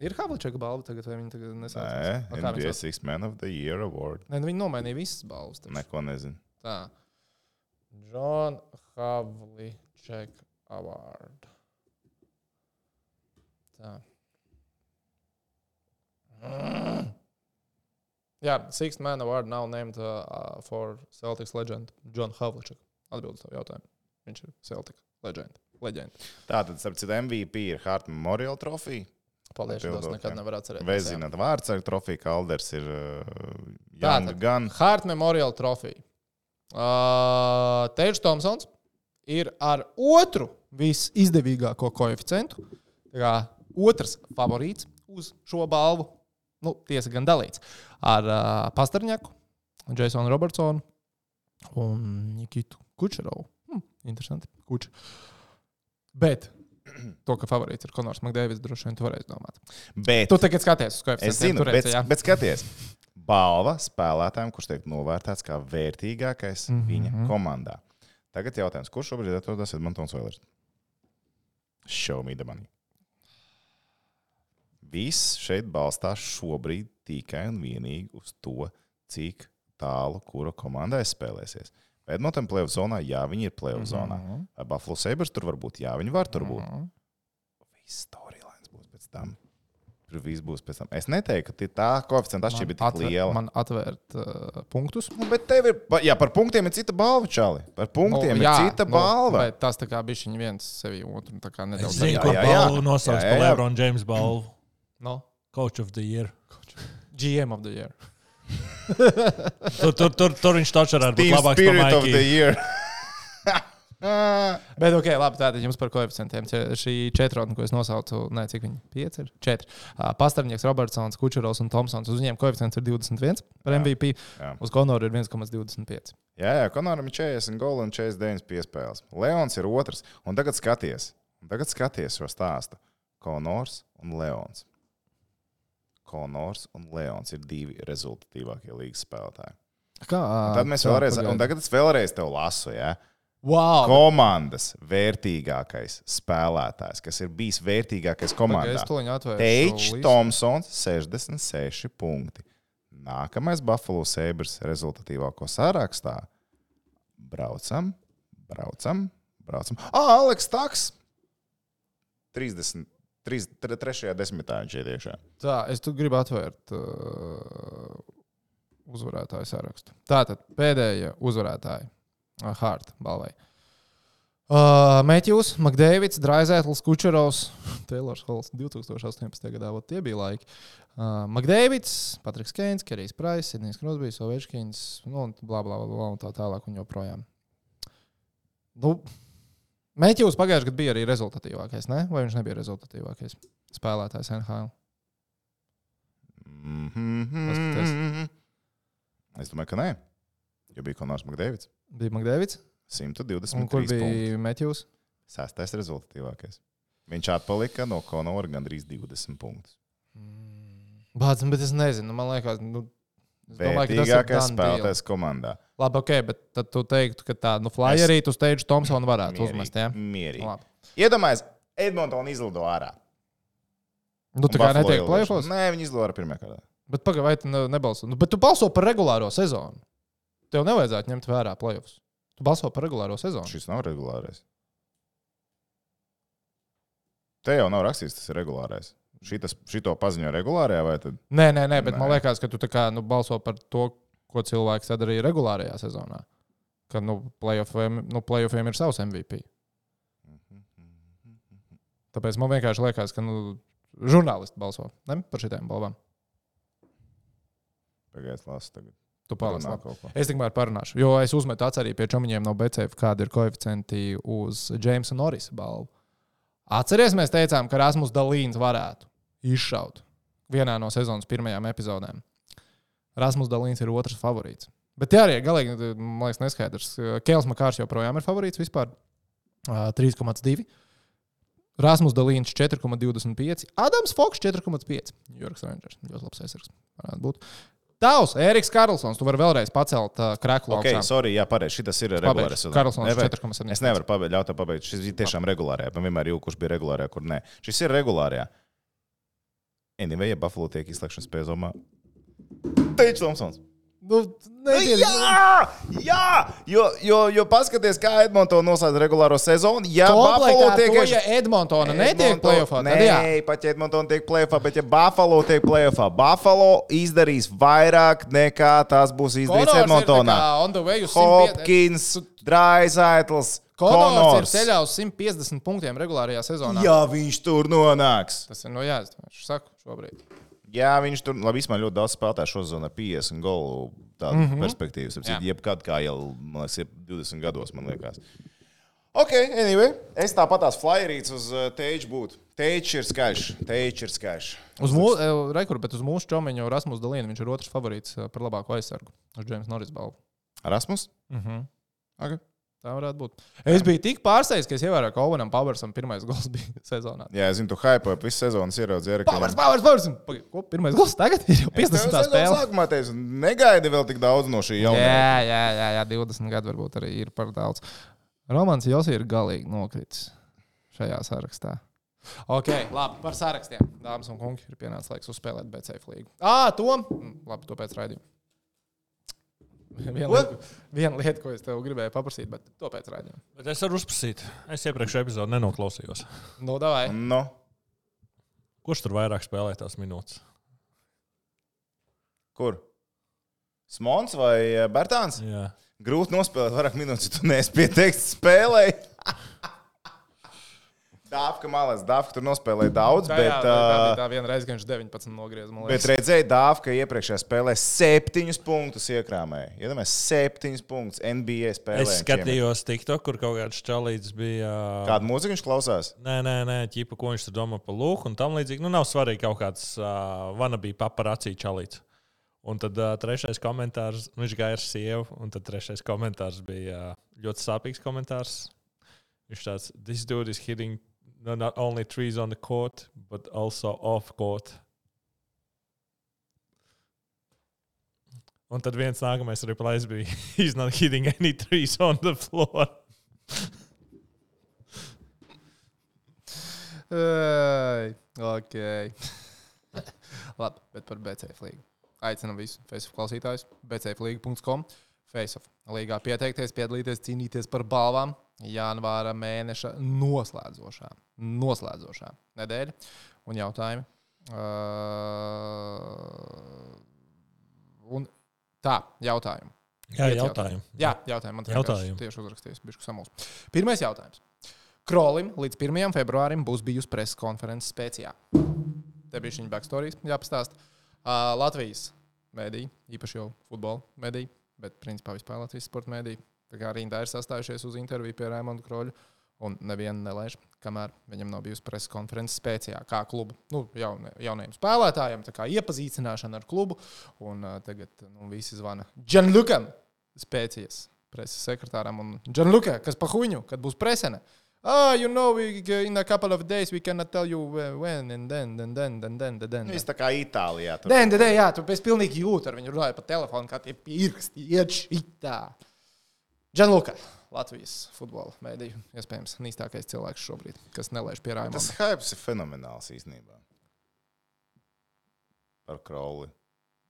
Ir Havličaka balva tagad, vai viņi tagad nesauc? Nē, viņi NBA? Six Man of the Year Award. Nē, nu, viņi nomainīja visas balvas. taču. Neko nezinu. Tā. John Havlicek Award. Jā, Sixth Man Award nav named uh, uh, for Celtics legend John Havlicek. Atbildes tev jautājumu. Viņš ir Celtic legend. Leģenda. Tātad, starp citu, MVP ir Hart Memorial Trofija. Paldies, tas nekad jā. nevar atcerēties. Vai zināt, vārds ar trofiju Kalders ir uh, Young Tātad. Gun. Hart Memorial Trophy. Uh, Teģis Thompsons ir ar otru visizdevīgāko koeficientu. Tā kā otrs favorīts uz šo balvu. Nu, tiesa gan dalīts ar uh, Pastarņaku, Jasonu Robertsonu un Nikitu Kučerovu. Hm, interesanti. Kuč. Bet [clears throat] to, ka favorīts ir Konors Makdēvis, droši vien tu varēsi domāt. Bet Tu tagad skaties uz es koeficientiem. zinu, tur bet, jā. bet skaties. Balva spēlētājiem, kurš tiek novērtēts kā vērtīgākais mm -hmm. viņa komandā. Tagad jautājums, kurš šobrīd atrodas Edmontonas Oilers? Show me the money. Viss šeit balstās šobrīd tikai un vienīgi uz to, cik tālu kura komandai spēlēsies. Edmontonā plēsoņa zonā, jā, viņi ir plēsoņa zonā. Vai Buffalo Sabres tur var būt? Jā, viņi var tur būt. Viss storylines būs pēc tam. Tur viss būs pēc tam. Es neteiktu, ka tā koeficienta atšķirība ir tik atver, liela. man atvērt uh, punktus. Nu, bet tev ir, jā, par punktiem ir cita balva, Čāli. Par punktiem Nu, ir jā, cita nu, balva. Tas tā kā bija viens sevi otru tā kā Es nedaudz. zinu, jā, ko jā, jā. balvu nosauc par. Lebrona Jamesa balvu. No, Coach of the year. GM of the year. Tur, tur, tur, tur viņš taču būt Team labāks Spirit par of the. Year. [laughs] Bet, ok, labi, tātad jums par koeficientiem. Šī četrotne, ko es nosaucu, ne, cik viņi pieci ir? Četri. Uh, Pastarnieks, Robertsons, Kučerovs un Tomsons. Uz viņiem koeficients ir 21 par. MVP. Jā. Uz Konoru ir 1,25. Jā, jā, Konoram ir 40 goli un 49 piespēles. Leons ir otrs. Un tagad skaties, un tagad skaties šo stāstu. Konors un Leons. Konors un Leons ir divi rezultatīvākie līgas spēlētāji. Kā? Un tad mēs vēlreiz, un tagad es vēlreiz tev lasu, ja? Wow! komandas vērtīgākais spēlētājs, kas ir bijis vērtīgākais komandā. Teičs Thompsons 66 punkti. Nākamais Buffalo Sabres rezultatīvāko sarakstā. Braucam, braucam, braucam. Ah, Aleks Taks! 30. 3. desmitā viņš ir iekšā. Tā, es gribu atvērt uh, uzvarētāju sarakstu. Tātad pēdējie uzvarētāji uh, Hārta balvai. Uh, Mēķis, Makdēvids, Draizētlis, Kučerovs, [laughs] Taylors Halls 2018. gadā. Vot tie bija laiki. Uh, Makdēvids, Patriks Keins, Kerijs Prais, Sidnijs Krosbijs, Ovečkins, nu, un bla, bla, bla, bla, un tā tālāk un joprojām. Nu, Mēķis pagājušajā gadā bija arī rezultatīvākais, ne? vai viņš nebija rezultatīvākais spēlētājs NHL? Paskaties. Es domāju, ka nē. Jo bija Konors Makdēvids. Bija Makdēvids, 120. un kur bija Mēķis? Sastais rezultatīvākais. Viņš atpalika no Konora gandrīz 20 punktus. Bācis, bet es nezinu, man liekas, nu, Vērtīgākais spēlētājs komandā. Labi, ok, bet tad tu teiktu, ka tā, nu, flyerī tu steidži Thompsonu varētu Mierīgi, uzmest, jā? Mierīgi. Labi. Iedomājieties, Edmontona izlido ārā. Nu, tā kā netiek plēfos. Nē, viņi izlido ārā pirmā kārtā. Bet pagaidi, vai tu ne- nebalso? Nu, bet tu balso par regulāro sezonu. Tev nevajadzētu ņemt vērā plēfos. Tu balso par regulāro sezonu. Šis nav regulārais. Te jau nav rakstīts, tas ir regulārais. Šitas, šito paziņo regulārajā vai tad? Nē, nē, nē, bet nē. man liekas, ka tu kā, nu, balso par to, ko cilvēks arī regulārajā sezonā. Ka nu, playoffiem, nu, playoffiem ir savs MVP. Tāpēc man vienkārši liekas, ka nu, žurnālisti balso ne? par šitām balvām. Pagaidiet, lasu tagad. Tu palasi, kaut ko. Es tikmēr parunāšu, jo es uzmetu acu arī pie čomiņiem no BCF, kāda ir koeficienti uz Jamesa Norisa balvu. Atcerieties, mēs teicām, ka Rasmus Dalīns varētu izšaut vienā no sezonas pirmajām epizodēm. Rasmus Dalīns ir otrs favorīts. Bet jā, arī galīgi, man liekas, neskaidrs. Kēls Makārs joprojām ir favorīts vispār ā, 3,2. Rasmus Dalīns 4,25. Adams Foks 4,5. Jorgs Rangers. Ļoti labs aizsargs. Varētu būt. Tavs, Eriks Karlsons, tu vari vēlreiz pacelt uh, kreklu Ok, augšā. sorry, jā, pareizi. Šis ir regulārs. Karlsons Nevajag- 4,7. Es nevaru pabeigt, ļaut pabeigt. Šis ir tiešām regulārajā. Man vienmēr ir, kurš bija regulārajā, kur nē. Šis ir regulārajā. Anyway, ja Buffalo tiek izslēgšanas spēzumā. Teicis Thompsons. Nu, netiec, Jā, jā, jo, jo, jo paskaties, kā Edmontona noslēdz regulāro sezonu. Ja Komplektā Buffalo tiek to, ja Edmontona netiek plēsoņā, tad jā. Nē, pat ja Edmontona tiek plēsoņā, bet ja Buffalo tiek plēsoņā, Buffalo izdarīs vairāk nekā tas būs izdarīts Konors ir Edmontonā. tā kā on the way uz 150 Hopkins, Draisaitls, Konors ir Konors. ceļā uz 150 punktiem regulārajā sezonā. Ja viņš tur nonāks. Tas ir no jāsaka. Es saku šobrīd. Jā, viņš tur labi, īstenībā ļoti daudz spēlētāju šo zonu ar 50 golu mm -hmm. perspektīvu. Mhm. Jā. Jebkad kā jau, man liekas, ir 20 gados, man liekas. Ok, anyway, es tāpat tās flyerīts uz teiču būtu. Teičs ir skaļš, teičs ir skaļš. Uz mūsu rekordu, bet uz mūsu čomiņu Rasmus Dalīnu viņš ir otrs favorīts uh, par labāko aizsargu. Uz James Norris balvu. Rasmus? Uh -huh. Okay. Tā varētu būt. Es biju tik pārsteigts, ka es ievēroju, ka Ovenam Powersam pirmais gols [laughs] bija sezonā. Jā, es zinu, tu hype ap visu sezonu ieraudzīji. Powers, Powers, Powers! Pagaid, Ko, pirmais gols tagad ir jau 50. spēle. Sākumā teicu, negaidi vēl tik daudz no šī jaunā. Jā, jā, jā, jā, 20 gadi varbūt arī ir par daudz. Romans Josi ir galīgi nokritis šajā sarakstā. Ok, labi, par sarakstiem. Dāmas un kungi, ir pienācis laiks uzspēlēt BCF līgu. Ah, Tom! Mm, Labi, to pēc raidījuma. [laughs] Viena lieta, viena lieta, ko es tev gribēju paprasīt, bet to pēc raidījuma. Bet es varu uzprasīt. Es iepriekšējā epizodē nenoklausījos. Nu, davai. Nu, Kurš tur vairāk spēlē tās minūtes? kur? Smons vai eh, Bērtāns? Jā. Grūti nospēlēt vairāk minūtes, ja tu neesi pieteikts spēlei. [laughs] Dāvka malās, Dāvka tur nospēlēja daudz, Tā, bet, jā, tā, tā tā kad viņš 19 nogriezās. bet redzēja, Dāvka iepriekšējā spēlē septiņus punktus iekrāmēja. Iedomājieties, septiņus punktus NBA spēlē. Es skatījos TikTok, kur kaut kāds čalīts bija. Kādu mūziku viņš klausās? Nē, nē, nē, ķipa, ko viņš tur domā par lūku un tam līdzīgi. Nu, nav svarīgi kaut kāds uh, vanabī paparacī čalīts. Un tad uh, trešais komentārs, nu, viņš gāja ar sievu, un tad trešais komentārs bija uh, ļoti sāpīgs komentārs. Viņš tāds, this dude is hitting no, not only trees on the court, but also off court. Un tad viens nākamais replies bija, [laughs] he's not hitting any trees on the floor. [laughs] Ai, ok. [laughs] Labi, bet par BCF līgu. Aicinam visus Facebook klausītājus, bcflīga.com. Facebook līgā pieteikties, piedalīties, cīnīties par balvām. Janvāra mēneša noslēdzošā, noslēdzošā nedēļa un jautājumi. Uh, un tā, jautājumi. Jā, Pieci jautājumi. Jā, jautājumi. Man Jautājumi. tieši, uzrakstījis, bišku samuls. Pirmais jautājums. Krolim līdz 1. februārim būs bijusi preses konferences spēcijā. Te bija viņa backstory, jāpastāst. Uh, Latvijas mēdī, īpaši jau futbola mēdī, bet principā vispār Latvijas sporta mēdī. Tā kā tā ir sastājušies uz interviju pie Raimonda Kroļa. Un nevienu nelaiž, kamēr viņam nav bijusi preses konferences spēcijā, kā klubu nu, jaun, jaunajiem spēlētājiem, tā kā iepazīstināšana ar klubu. Un uh, tagad nu, visi zvana Džanlukam, spēcijas preses sekretāram. Un Džanluka, kas pa huņu, kad būs presene. Ah, you know, we, in a couple of days we cannot tell you when, and then, then, then, then, then, then. then. Viss tā kā Itālijā. Tur. Nē, nē, nē, jā, tu pēc pilnīgi jūti ar viņu runāju pa telefonu, kā tie pirksti iet šitā. Džanluka, Latvijas futbola mēdīju, iespējams, nīstākais cilvēks šobrīd, kas nelaiž pie Tas hypes ir fenomenāls īstenībā. Par Krauli.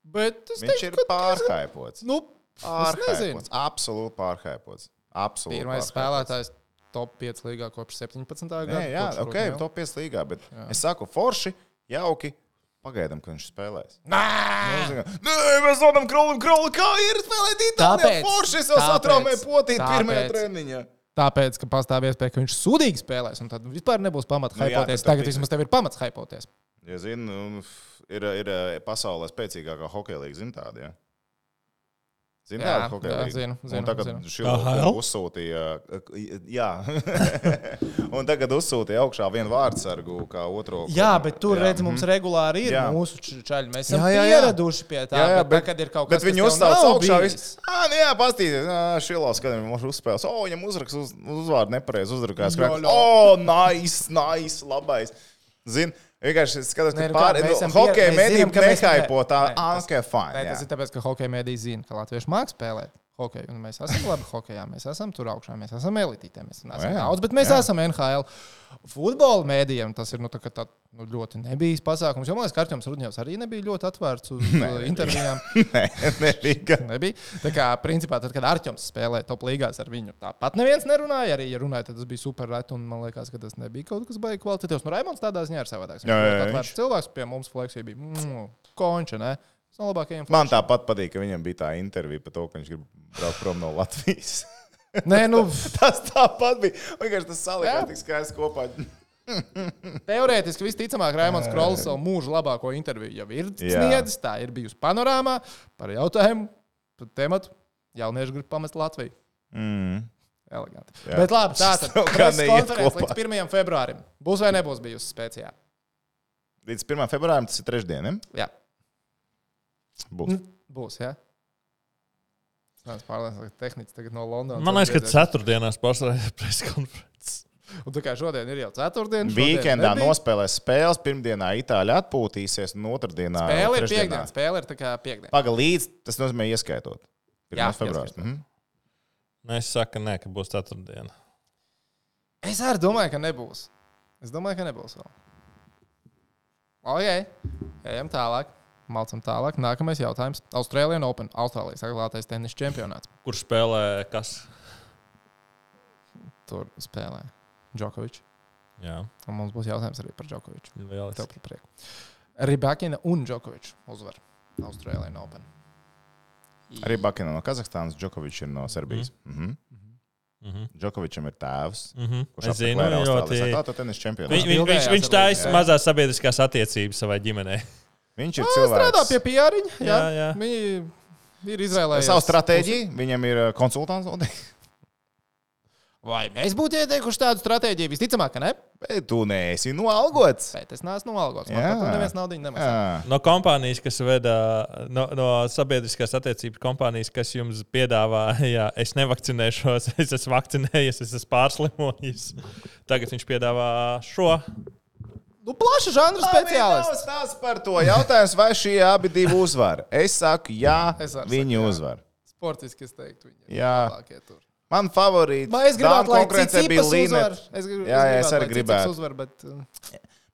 Bet es Viņš teiktu, ir ka pārhaipots. Nu, es nezinu. Pārhaipots. Absolūti pārhaipots. Absolūti. Pirmais pārhaipots. spēlētājs top 5 līgā kopš 17. gada. Nē, jā, kopš ok, Rudneva. top 5 līgā, bet jā. es saku, forši, jauki. Pagaidām, kad viņš spēlēs. Nē, Nē, mēs zinām, Krolim, Krolim, kā ir spēlēt Itālijā. Tāpēc- Forši, es jau satraumēju potīt pirmajā treniņā. Tāpēc, ka pastāv iespēja, ka viņš sūdīgi spēlēs, un tad vispār nebūs pamata Nu hypoties. Tagad vismaz tev ir pamats hypoties. Ja zinu, nu, ir, ir eh, pasaulē spēcīgākā hokeja līnija, zina tāda. Ja? Zini, Jā, tāda hokeja jā, līnija? zinu, zinu, Un tagad AHL? uzsūtīja, eh, jā, [laughs] un tagad uzsūtīja augšā vienu vārdsargu, kā otro. Jā, bet tur, Jā, redz, mums regulāri ir Jā. mūsu čaļi. Mēs esam Jā, jā, jā. pieraduši pie tā, Jā, jā, bet, bet- kad ir kaut kas viņi kas uzstāv nav augšā. Viss, ah, nu jā, pastīties. Šilovs, kad viņš uzspēlēs. O, viņam uzraksts uz, uzvārdu nepareizi jo. O, nice, nice, labais. Zini, vienkārši skatos, ka nu pāri mēs esam hokeja mēs- nehaipo tā. Anke, fine. Nē, tas ir tāpēc, ka hokeja mēdī zina, ka latvieši mākslinieki spēlē. Hokeju. Un mēs esam labi hokeja, mēs esam tur augšā, mēs esam elitītē. Mēs neesam jā, daudz, bet mēs jā. esam NHL. Futbola mēdījiem tas ir nu, tā, tā, nu, ļoti nebijis pasākums. Jo man liekas, ka Arčuns Rudņevs arī nebija ļoti atvērts uz [laughs] uh, intervijām. [laughs] Nē, nebija. Nebija. Tā kā, principā, tad, kad Arčuns spēlēja top līgās ar viņu, tāpat neviens nerunāja. Arī, ja runāja, tad tas bija super reti. Un man liekas, ka tas nebija kaut kas baigs kvalitatīvs. Nu, Raimons tādā ziņā ir savādāks. Viņš ir atvērts cilvēks, pie mums fleksija bija mm, konča. Ne? No labākajiem. Man tāpat patīk, ka viņam bija tā intervija par to, ka viņš grib braukt prom no Latvijas. [laughs] Nē, nu, [laughs] tas tāpat bija. Vienkārši tas salikās tik skaisti kopā. [laughs] teorētiski visticamāk, Raimons Krols savu mūžu labāko interviju jau ir sniedzis. Tā ir bijusi panorāmā par jautājumu, par tematu. Jaunieši grib pamest Latviju. Mm. Eleganti. Jā. Bet labi, tā tad preses konferences kopā. līdz 1. februārim. Būs vai nebūs bijusi spēcijā? Līdz 1. februārim tas ir trešdiena. Jā, Būs. Nu, būs. Jā. Es pārliecināts, ka tehniski tagad no Londonas. Man liekas, ka ceturtdienās pārstrādāja preskonferences. Un tā kā šodien ir jau ceturtdiena. nebija. nospēlēs spēles, pirmdienā Itāļi atpūtīsies, un otrdienā Spēle ir trešdienā. piekdiena. Spēle ir tā kā piekdiena. Paga līdz, tas nozīmē ieskaitot. 1. Jā, februāris. Mhm. Nē, es saku, nē, ka būs ceturtdiena. Es arī domāju, ka nebūs. Es domāju, ka nebūs vēl. Ok, ejam tālāk. Malcam tālāk. Nākamais jautājums. Austrālijas Open. Austrālijas atklātais tenis čempionāts. Kurš spēlē kas? Tur spēlē Džokovičs. Jā, Un mums būs jautājums arī par Džokoviču. lieliski. Tev par prieku. Rībakina un Džokovičs uzvar Austrālijas Open. Arī Bakina no Kazahstānas, Džokovičs ir no Serbijas. Mhm. Mhm. Džokovičam ir tēvs. Mhm. Kurš Es zinu, apmeklē ļoti. Austrālijas atklāto tenis čempionātu. Viņ, viņ, viņš viņš taisa mazās sabiedriskās attiecības savai ģimenei. Viņš ir Ah, strādā cilvēks. pie piāriņa. Jā, Jā, jā. Viņi ir izvēlējušies Savu stratēģiju, viņam ir konsultants. [laughs] Vai mēs būtu ieteikuši tādu stratēģiju? Visticamāk, ka ne. Bet tu neesi noalgots. Bet es neesmu noalgots. Man to neviens naudu nemaksā. No kompānijas, kas veda, no, no sabiedriskās attiecības kompānijas, kas jums piedāvā, [laughs] ja es nevakcinēšos, [laughs] es esmu vakcinējies, es esmu pārslimojis. Tagad viņš piedāvā šo. Nu, plaša žanra speciālists. Tas par to jautājums, vai šie abi divi uzvar. Es saku, jā, Es arī viņi saku, jā. uzvar. Sportiski es teiktu, viņi ir Jā. labākie tur. Man favorīts. Vai es gribētu, lai konkurencē cits bija? Līneta. Es, grib, Jā, jā, es gribētu, arī lai Tsitsipas gribētu. Uzvar, bet, uh,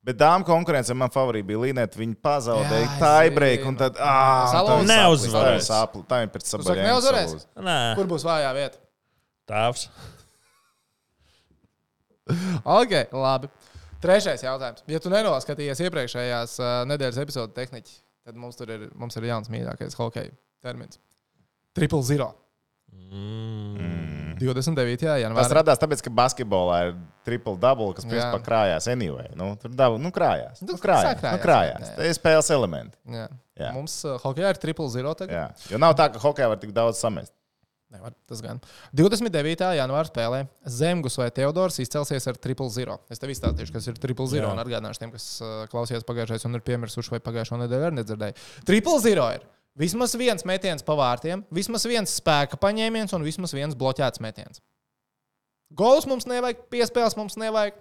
Bet dāmas konkurence man favorīta bija Līneta. Viņa pazaudēja Jā, es tiebreak un tad. Neuzvarēs. Tā ir pēc sabaļiem. neuzvarēs? Kur būs vājā vieta? tēvs. [laughs] Ok, labi. Trešais jautājums. Ja tu nenoskatījies iepriekšējās uh, nedēļas epizodes tehniķi, tad mums tur ir, mums ir jauns mīļākais hockey termins. Triple zero. Mm. 29. Tas janvārī. radās tāpēc, ka basketbolā ir triple double, kas principā krājās anyway. Nu, tur dabu, nu, krājās. Nu, Nu, krājās. Nu, krājās. jā. Tā ir spēles elementi. Jā. Jā. Mums uh, hockeyā ir triple zero tagad. Jā. Jo nav tā, ka hokeja var tik daudz samest. Nevar, tas gan. 29. janvāra spēlē Zemgus vai Teodors izcelsies ar triple zero. Es tev izstāstīšu, kas ir triple zero. Jā. Un atgādināšu tiem, kas uh, klausījās pagājušajā un ir piemirsuši vai pagājušā nedēļā arī nedzirdēja. Triple zero ir vismaz viens metiens pa vārtiem, vismaz viens spēka paņēmiens un vismaz viens bloķēts metiens. Gols mums nevajag, piespēles mums nevajag.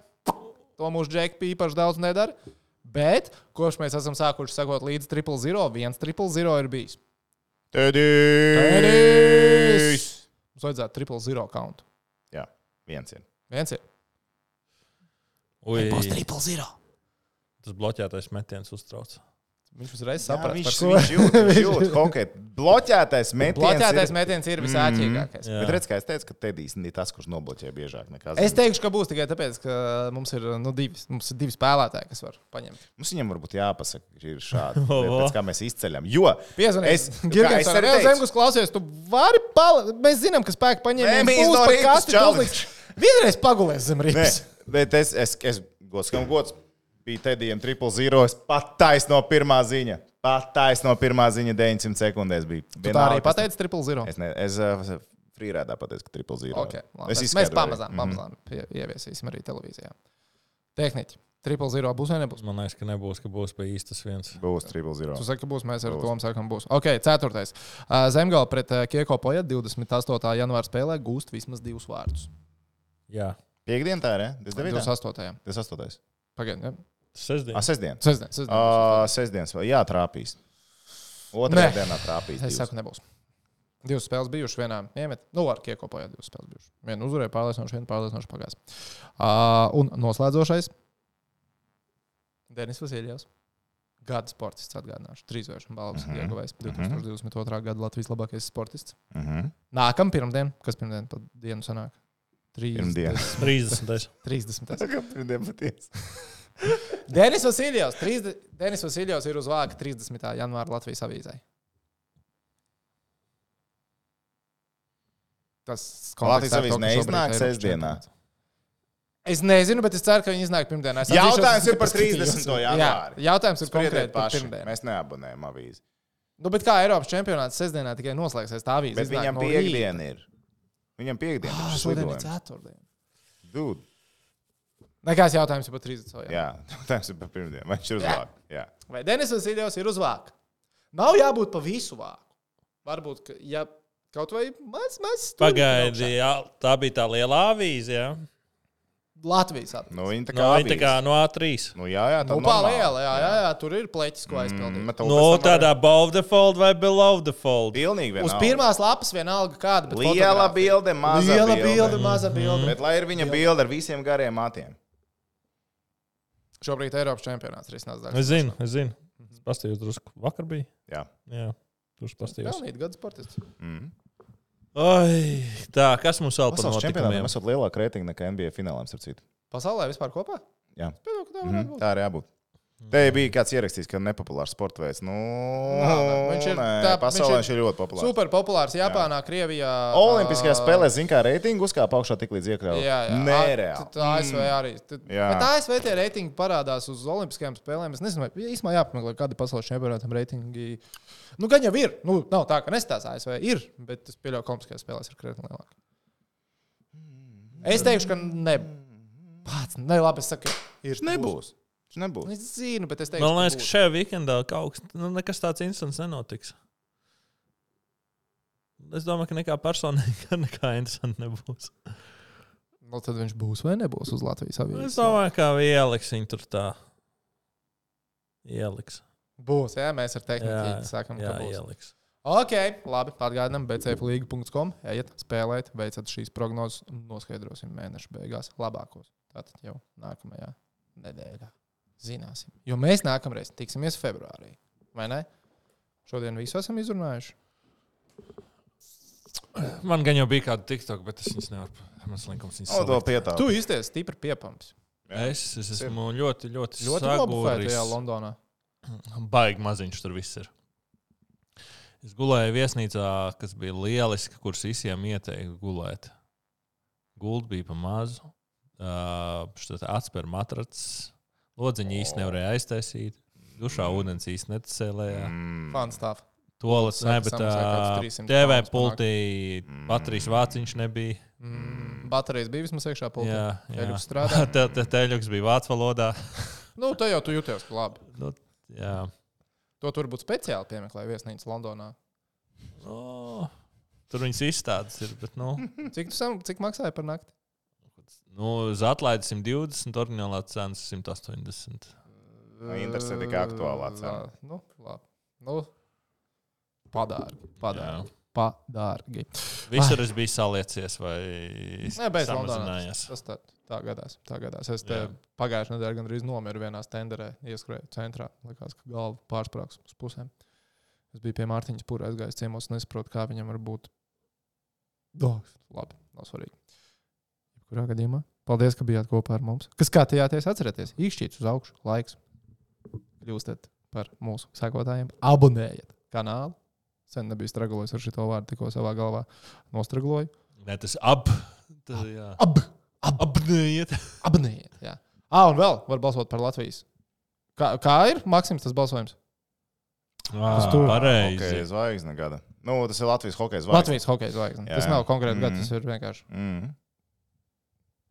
To mūsu džeki īpaši daudz nedara. Bet, kopš mēs esam sākuši sekot līdz triple zero, viens triple zero ir bijis. Tedijs! Mums vajadzētu triple zero kauntu. Jā, viens ir. Viens ir. Ui, triple zero. tas bloķētais metiens uztrauc. Viņš uzreiz saprata, ko [laughs] viņš jūt, viņš [laughs] jūt hokeju. Bloķētais metiens. Bloķētais ir... metiens ir visāķīgākais. Jā. Bet redz, kā es teicu, ka Tedijs ir tas, kurš nobloķē biežāk nekā Es Zemgus. teikšu, ka būs tikai tāpēc, ka mums ir, nu, divi, mums ir divi spēlētāji, kas var paņemt. Mums viņam varbūt jāpasaka, ka ir šādi. [laughs] Pēc kā mēs izceļam. Jo Es- Girgensons, es arī. Zemgus klausies, tu vari palikt. Mēs zinām, ka spēka paņēma. Nē, mēs no rīta. Vienreiz pagulēs zem rīpas. bet es, es, es gods, kam gods bija Tedijam triple zero. Es pat taisnu no pirmā ziņa. Pat taisnu no pirmā ziņa 900 sekundēs bija. Tu tā arī pateici triple zero. Es, ne, es uh, frīrēdā pateicu, ka triple zero. Okay, labi. es mēs, mēs pamazām, Mhm. pamazām pie- ieviesīsim arī televīzijā. Tehniķi. Triple zero būs vai nebūs? Man liekas, ka nebūs, ka būs pa īstas viens. Būs triple zero. Tu saki, ka būs, mēs ar to sakām, būs. Ok, ceturtais. Uh, Zemgala pret uh, Kieko Poja 28. janvāra spēlē gūst vismaz divus vārdus. Jā, Piektdien tā ir? 29. 28. 28. Pagaidiet, ja? sestdien. Ah, sestdien. Sestdien, sestdien. Uh, sestdienas vēl. Jā, trāpīs. Otrajā Nē. dienā trāpīs. Es divas. saku, nebūs. Divas spēles bijušas, vienā iemet. Nu, ar Kieko Poja divas spēles bijušas. Vienu uzvarēja pārliecinoši, vienu pārliecinoši pagājis. Uh, un noslēdzošais. Denis Vasiljevs. Gada sportists atgādināšu. Trīsvēršu balvas uh -huh. ieguvējs. 2022. gada Latvijas labākais sportists. Mhm. Nākamā pirmdien, kas pirmdien pa dienu sanāk? Pirmdien. 30. 30. Kā pirmdien patiesi. Denis Vasiljovs. 30 Denis Vasiljovs ir uz vāka 30. janvāra Latvijas avīzē. Tas Latvijas ka neiznāk sestdienā? Čempionāts. Es nezinu, bet es ceru, ka viņi iznāk pirmdienā. Es Jautājums ir par es paskatījos. 30. janvāri. Jā, jautājums ir konkrēti par pirmdienu. Mēs neabonējam avīzi. Nu, bet kā Eiropas čempionāts sestdienā tikai noslēgsies tā avīze? Bet viņam no piekdiena ir. Viņam piekdiena. Ah, ir. Šodien ir ceturtdiena. Dude, Nekāds jautājums ir par 30. Jā, [laughs] jautājums ir par pirmdienu. Vai viņš ir uz Jā. vāku? Jā. Vai Denis Vasiljovs ir uz vāka? Nav jābūt pa visu vāku. Varbūt, ka, ja kaut vai maz, maz. Pagaidi, jā, tā bija tā lielā avīze. Jā. Latvijas apgabals. Nu, viņi tā No, kā, viņa tā kā no A3. Nu, jā, jā, tā Nu, liela, jā, jā, jā, tur ir pleķis, ko aizpildīt. Mm, No tādā above the fold vai below the fold. Pilnīgi Uz vienalga. pirmās lapas vienalga kāda. bet Liela bilde, maza Liela bilde. bilde, maza bilde. Bet lai ir viņa bilde ar visiem gariem matiem. Šobrīd Eiropas čempionāts ir iznācis. Es zinu, es zinu. Es pastījos drusku. Vakar bija. Jā. Jā, tur pastījos. Pelnīt gadu sportists. Mm. Oi, tā, kas mums vēl par Pasaules čempionātam notikumiem? esat lielāka reitinga nekā NBA finālām, starp citu. Pasaulē vispār kopā? Jā. Es pieņemu, ka tā Mhm, varētu būt. Tā arī jābūt. Te bija kāds ierakstījis, ka nepopulārs sporta veids. Nu, nē, viņš ir nē, tā- pasaulē viņš viņš ir ļoti populārs. Super populārs Japānā, Krievijā. Olimpiskajās ā, spēlēs, zina, kā reitingu uzkāpa augšā tik līdz iekļauts. Jā, jā. Nereāli. Tā ASV arī. Tad- Jā. Bet ASV tie reitingi parādās uz Olimpiskajām spēlēm. Es nezinu, īstenībā jāpameklē, kāda ir pasaules čempionātam reitingi. Nu, gan jau ir. Nu, nav tā, ka nestāsta ASV. Ir, bet es pieļauju, ka Olimpiskajās spēlēs ir krietni lielāka. Es teikšu, ka ne. Pats, ne, labi, es saku, ir. Nebūs. Nebūs. Es zinu, bet es teikšu, Man liekas, ka būs. šajā weekendā kaut kas nu, nekas tāds instants nenotiks. Es domāju, ka nekā personīga, [laughs] nekā interesanta nebūs. Nu, tad viņš būs vai nebūs uz Latvijas Es avīzes. domāju, ka ieliks viņu tur tā. Ieliks. Būs, jā, mēs ar tehniku sakām, jā ka būs. ieliks. Ok, labi. Atgādinām, bcflīga.com. Ejiet, spēlēt, veicat šīs prognozes un noskaidrosim mēneša beigās labākos. Tātad jau nākamajā nedēļā zināsim. Jo mēs nākamreiz tiksimies februārī. Vai ne? Šodien visu esam izrunājuši. Man gan jau bija kāda TikTok, bet es viņas nevaru. Mans linkums viņas salikt. pietā. Tu izties stipri piepams. Es, es esmu ļoti, ļoti, Ļoti saguris. tajā Londonā. [clears throat] Baigi maziņš tur viss ir. Es gulēju viesnīcā, kas bija lieliska, kuras visiem ieteiktu gulēt. Gulda bija pa mazu, uh, atspēra matracis, lodziņu īsti nevarēja aiztaisīt, dušā ūdens īsti netecēlējā. Mm. Fun stuff. Tolis Saka, ne, bet samaksāja kāds 300 TV pultī baterijas vāciņš nebija. Mm, baterijas bija vismaz iekšā pultā. Jā, jā. Teļuks strādā. [laughs] Te- te- Teļuks bija vācu valodā. [laughs] Nu, te jau tu jūties labi. Nu, jā. To tur būtu speciāli piemeklēt viesnīcu Londonā. No, tur viņas izstādes ir. Bet, nu, [laughs] Cik, tu sam, cik maksāja par nakti? Nu, uz atlaidi 120, oriģinālā cena 180. Nu, Interesē tikai aktuālā cena. Nu, labi. Nu, padārgi. Padārgi. Padārgi. Visur es biju saliecies vai samazinājās. Tas tā, tā gadās. Tā gadās. Es pagājušajā nedēļā gandrīz nomiru vienā stenderē, ieskrēju centrā. Likās, ka galva pārsprāgs uz pusēm. Es biju pie Mārtiņas pūra aizgājis ciemos, nesaprotu, kā viņam var būt. Oh, labi, nav svarīgi. Kurā gadījumā? Paldies, ka bijāt kopā ar mums. Kas skatījāties, atcerieties, īkšķīts uz augšu, laiks. Kļūstat par mūsu sekotājiem. Abonējiet kanālu. Sen nebija stragulojis ar šo vārdu, tikko savā galvā nostragloju. Nē, tas ab. Tas, jā. Ab, Abnējiet. abonējiet. Jā. Ah, un vēl var balsot par Latvijas. Kā, kā ir Maksims tas balsojums? Tas tur? pareizi. Hokeja zvaigzne gada. Nu, tas ir Latvijas hokeja zvaigzne. Latvijas hokeja zvaigzne. Tas nav konkrēti Mm. gads, tas ir vienkārši Mm.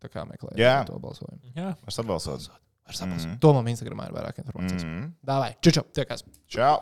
Tā kā meklējot Jā. to balsojumu. Jā. Var sabalsot. Var saprast. Mm. To man Instagramā ir vairāk informācijas. Mm. Dāvai, čau, čau, tiekās! Čau!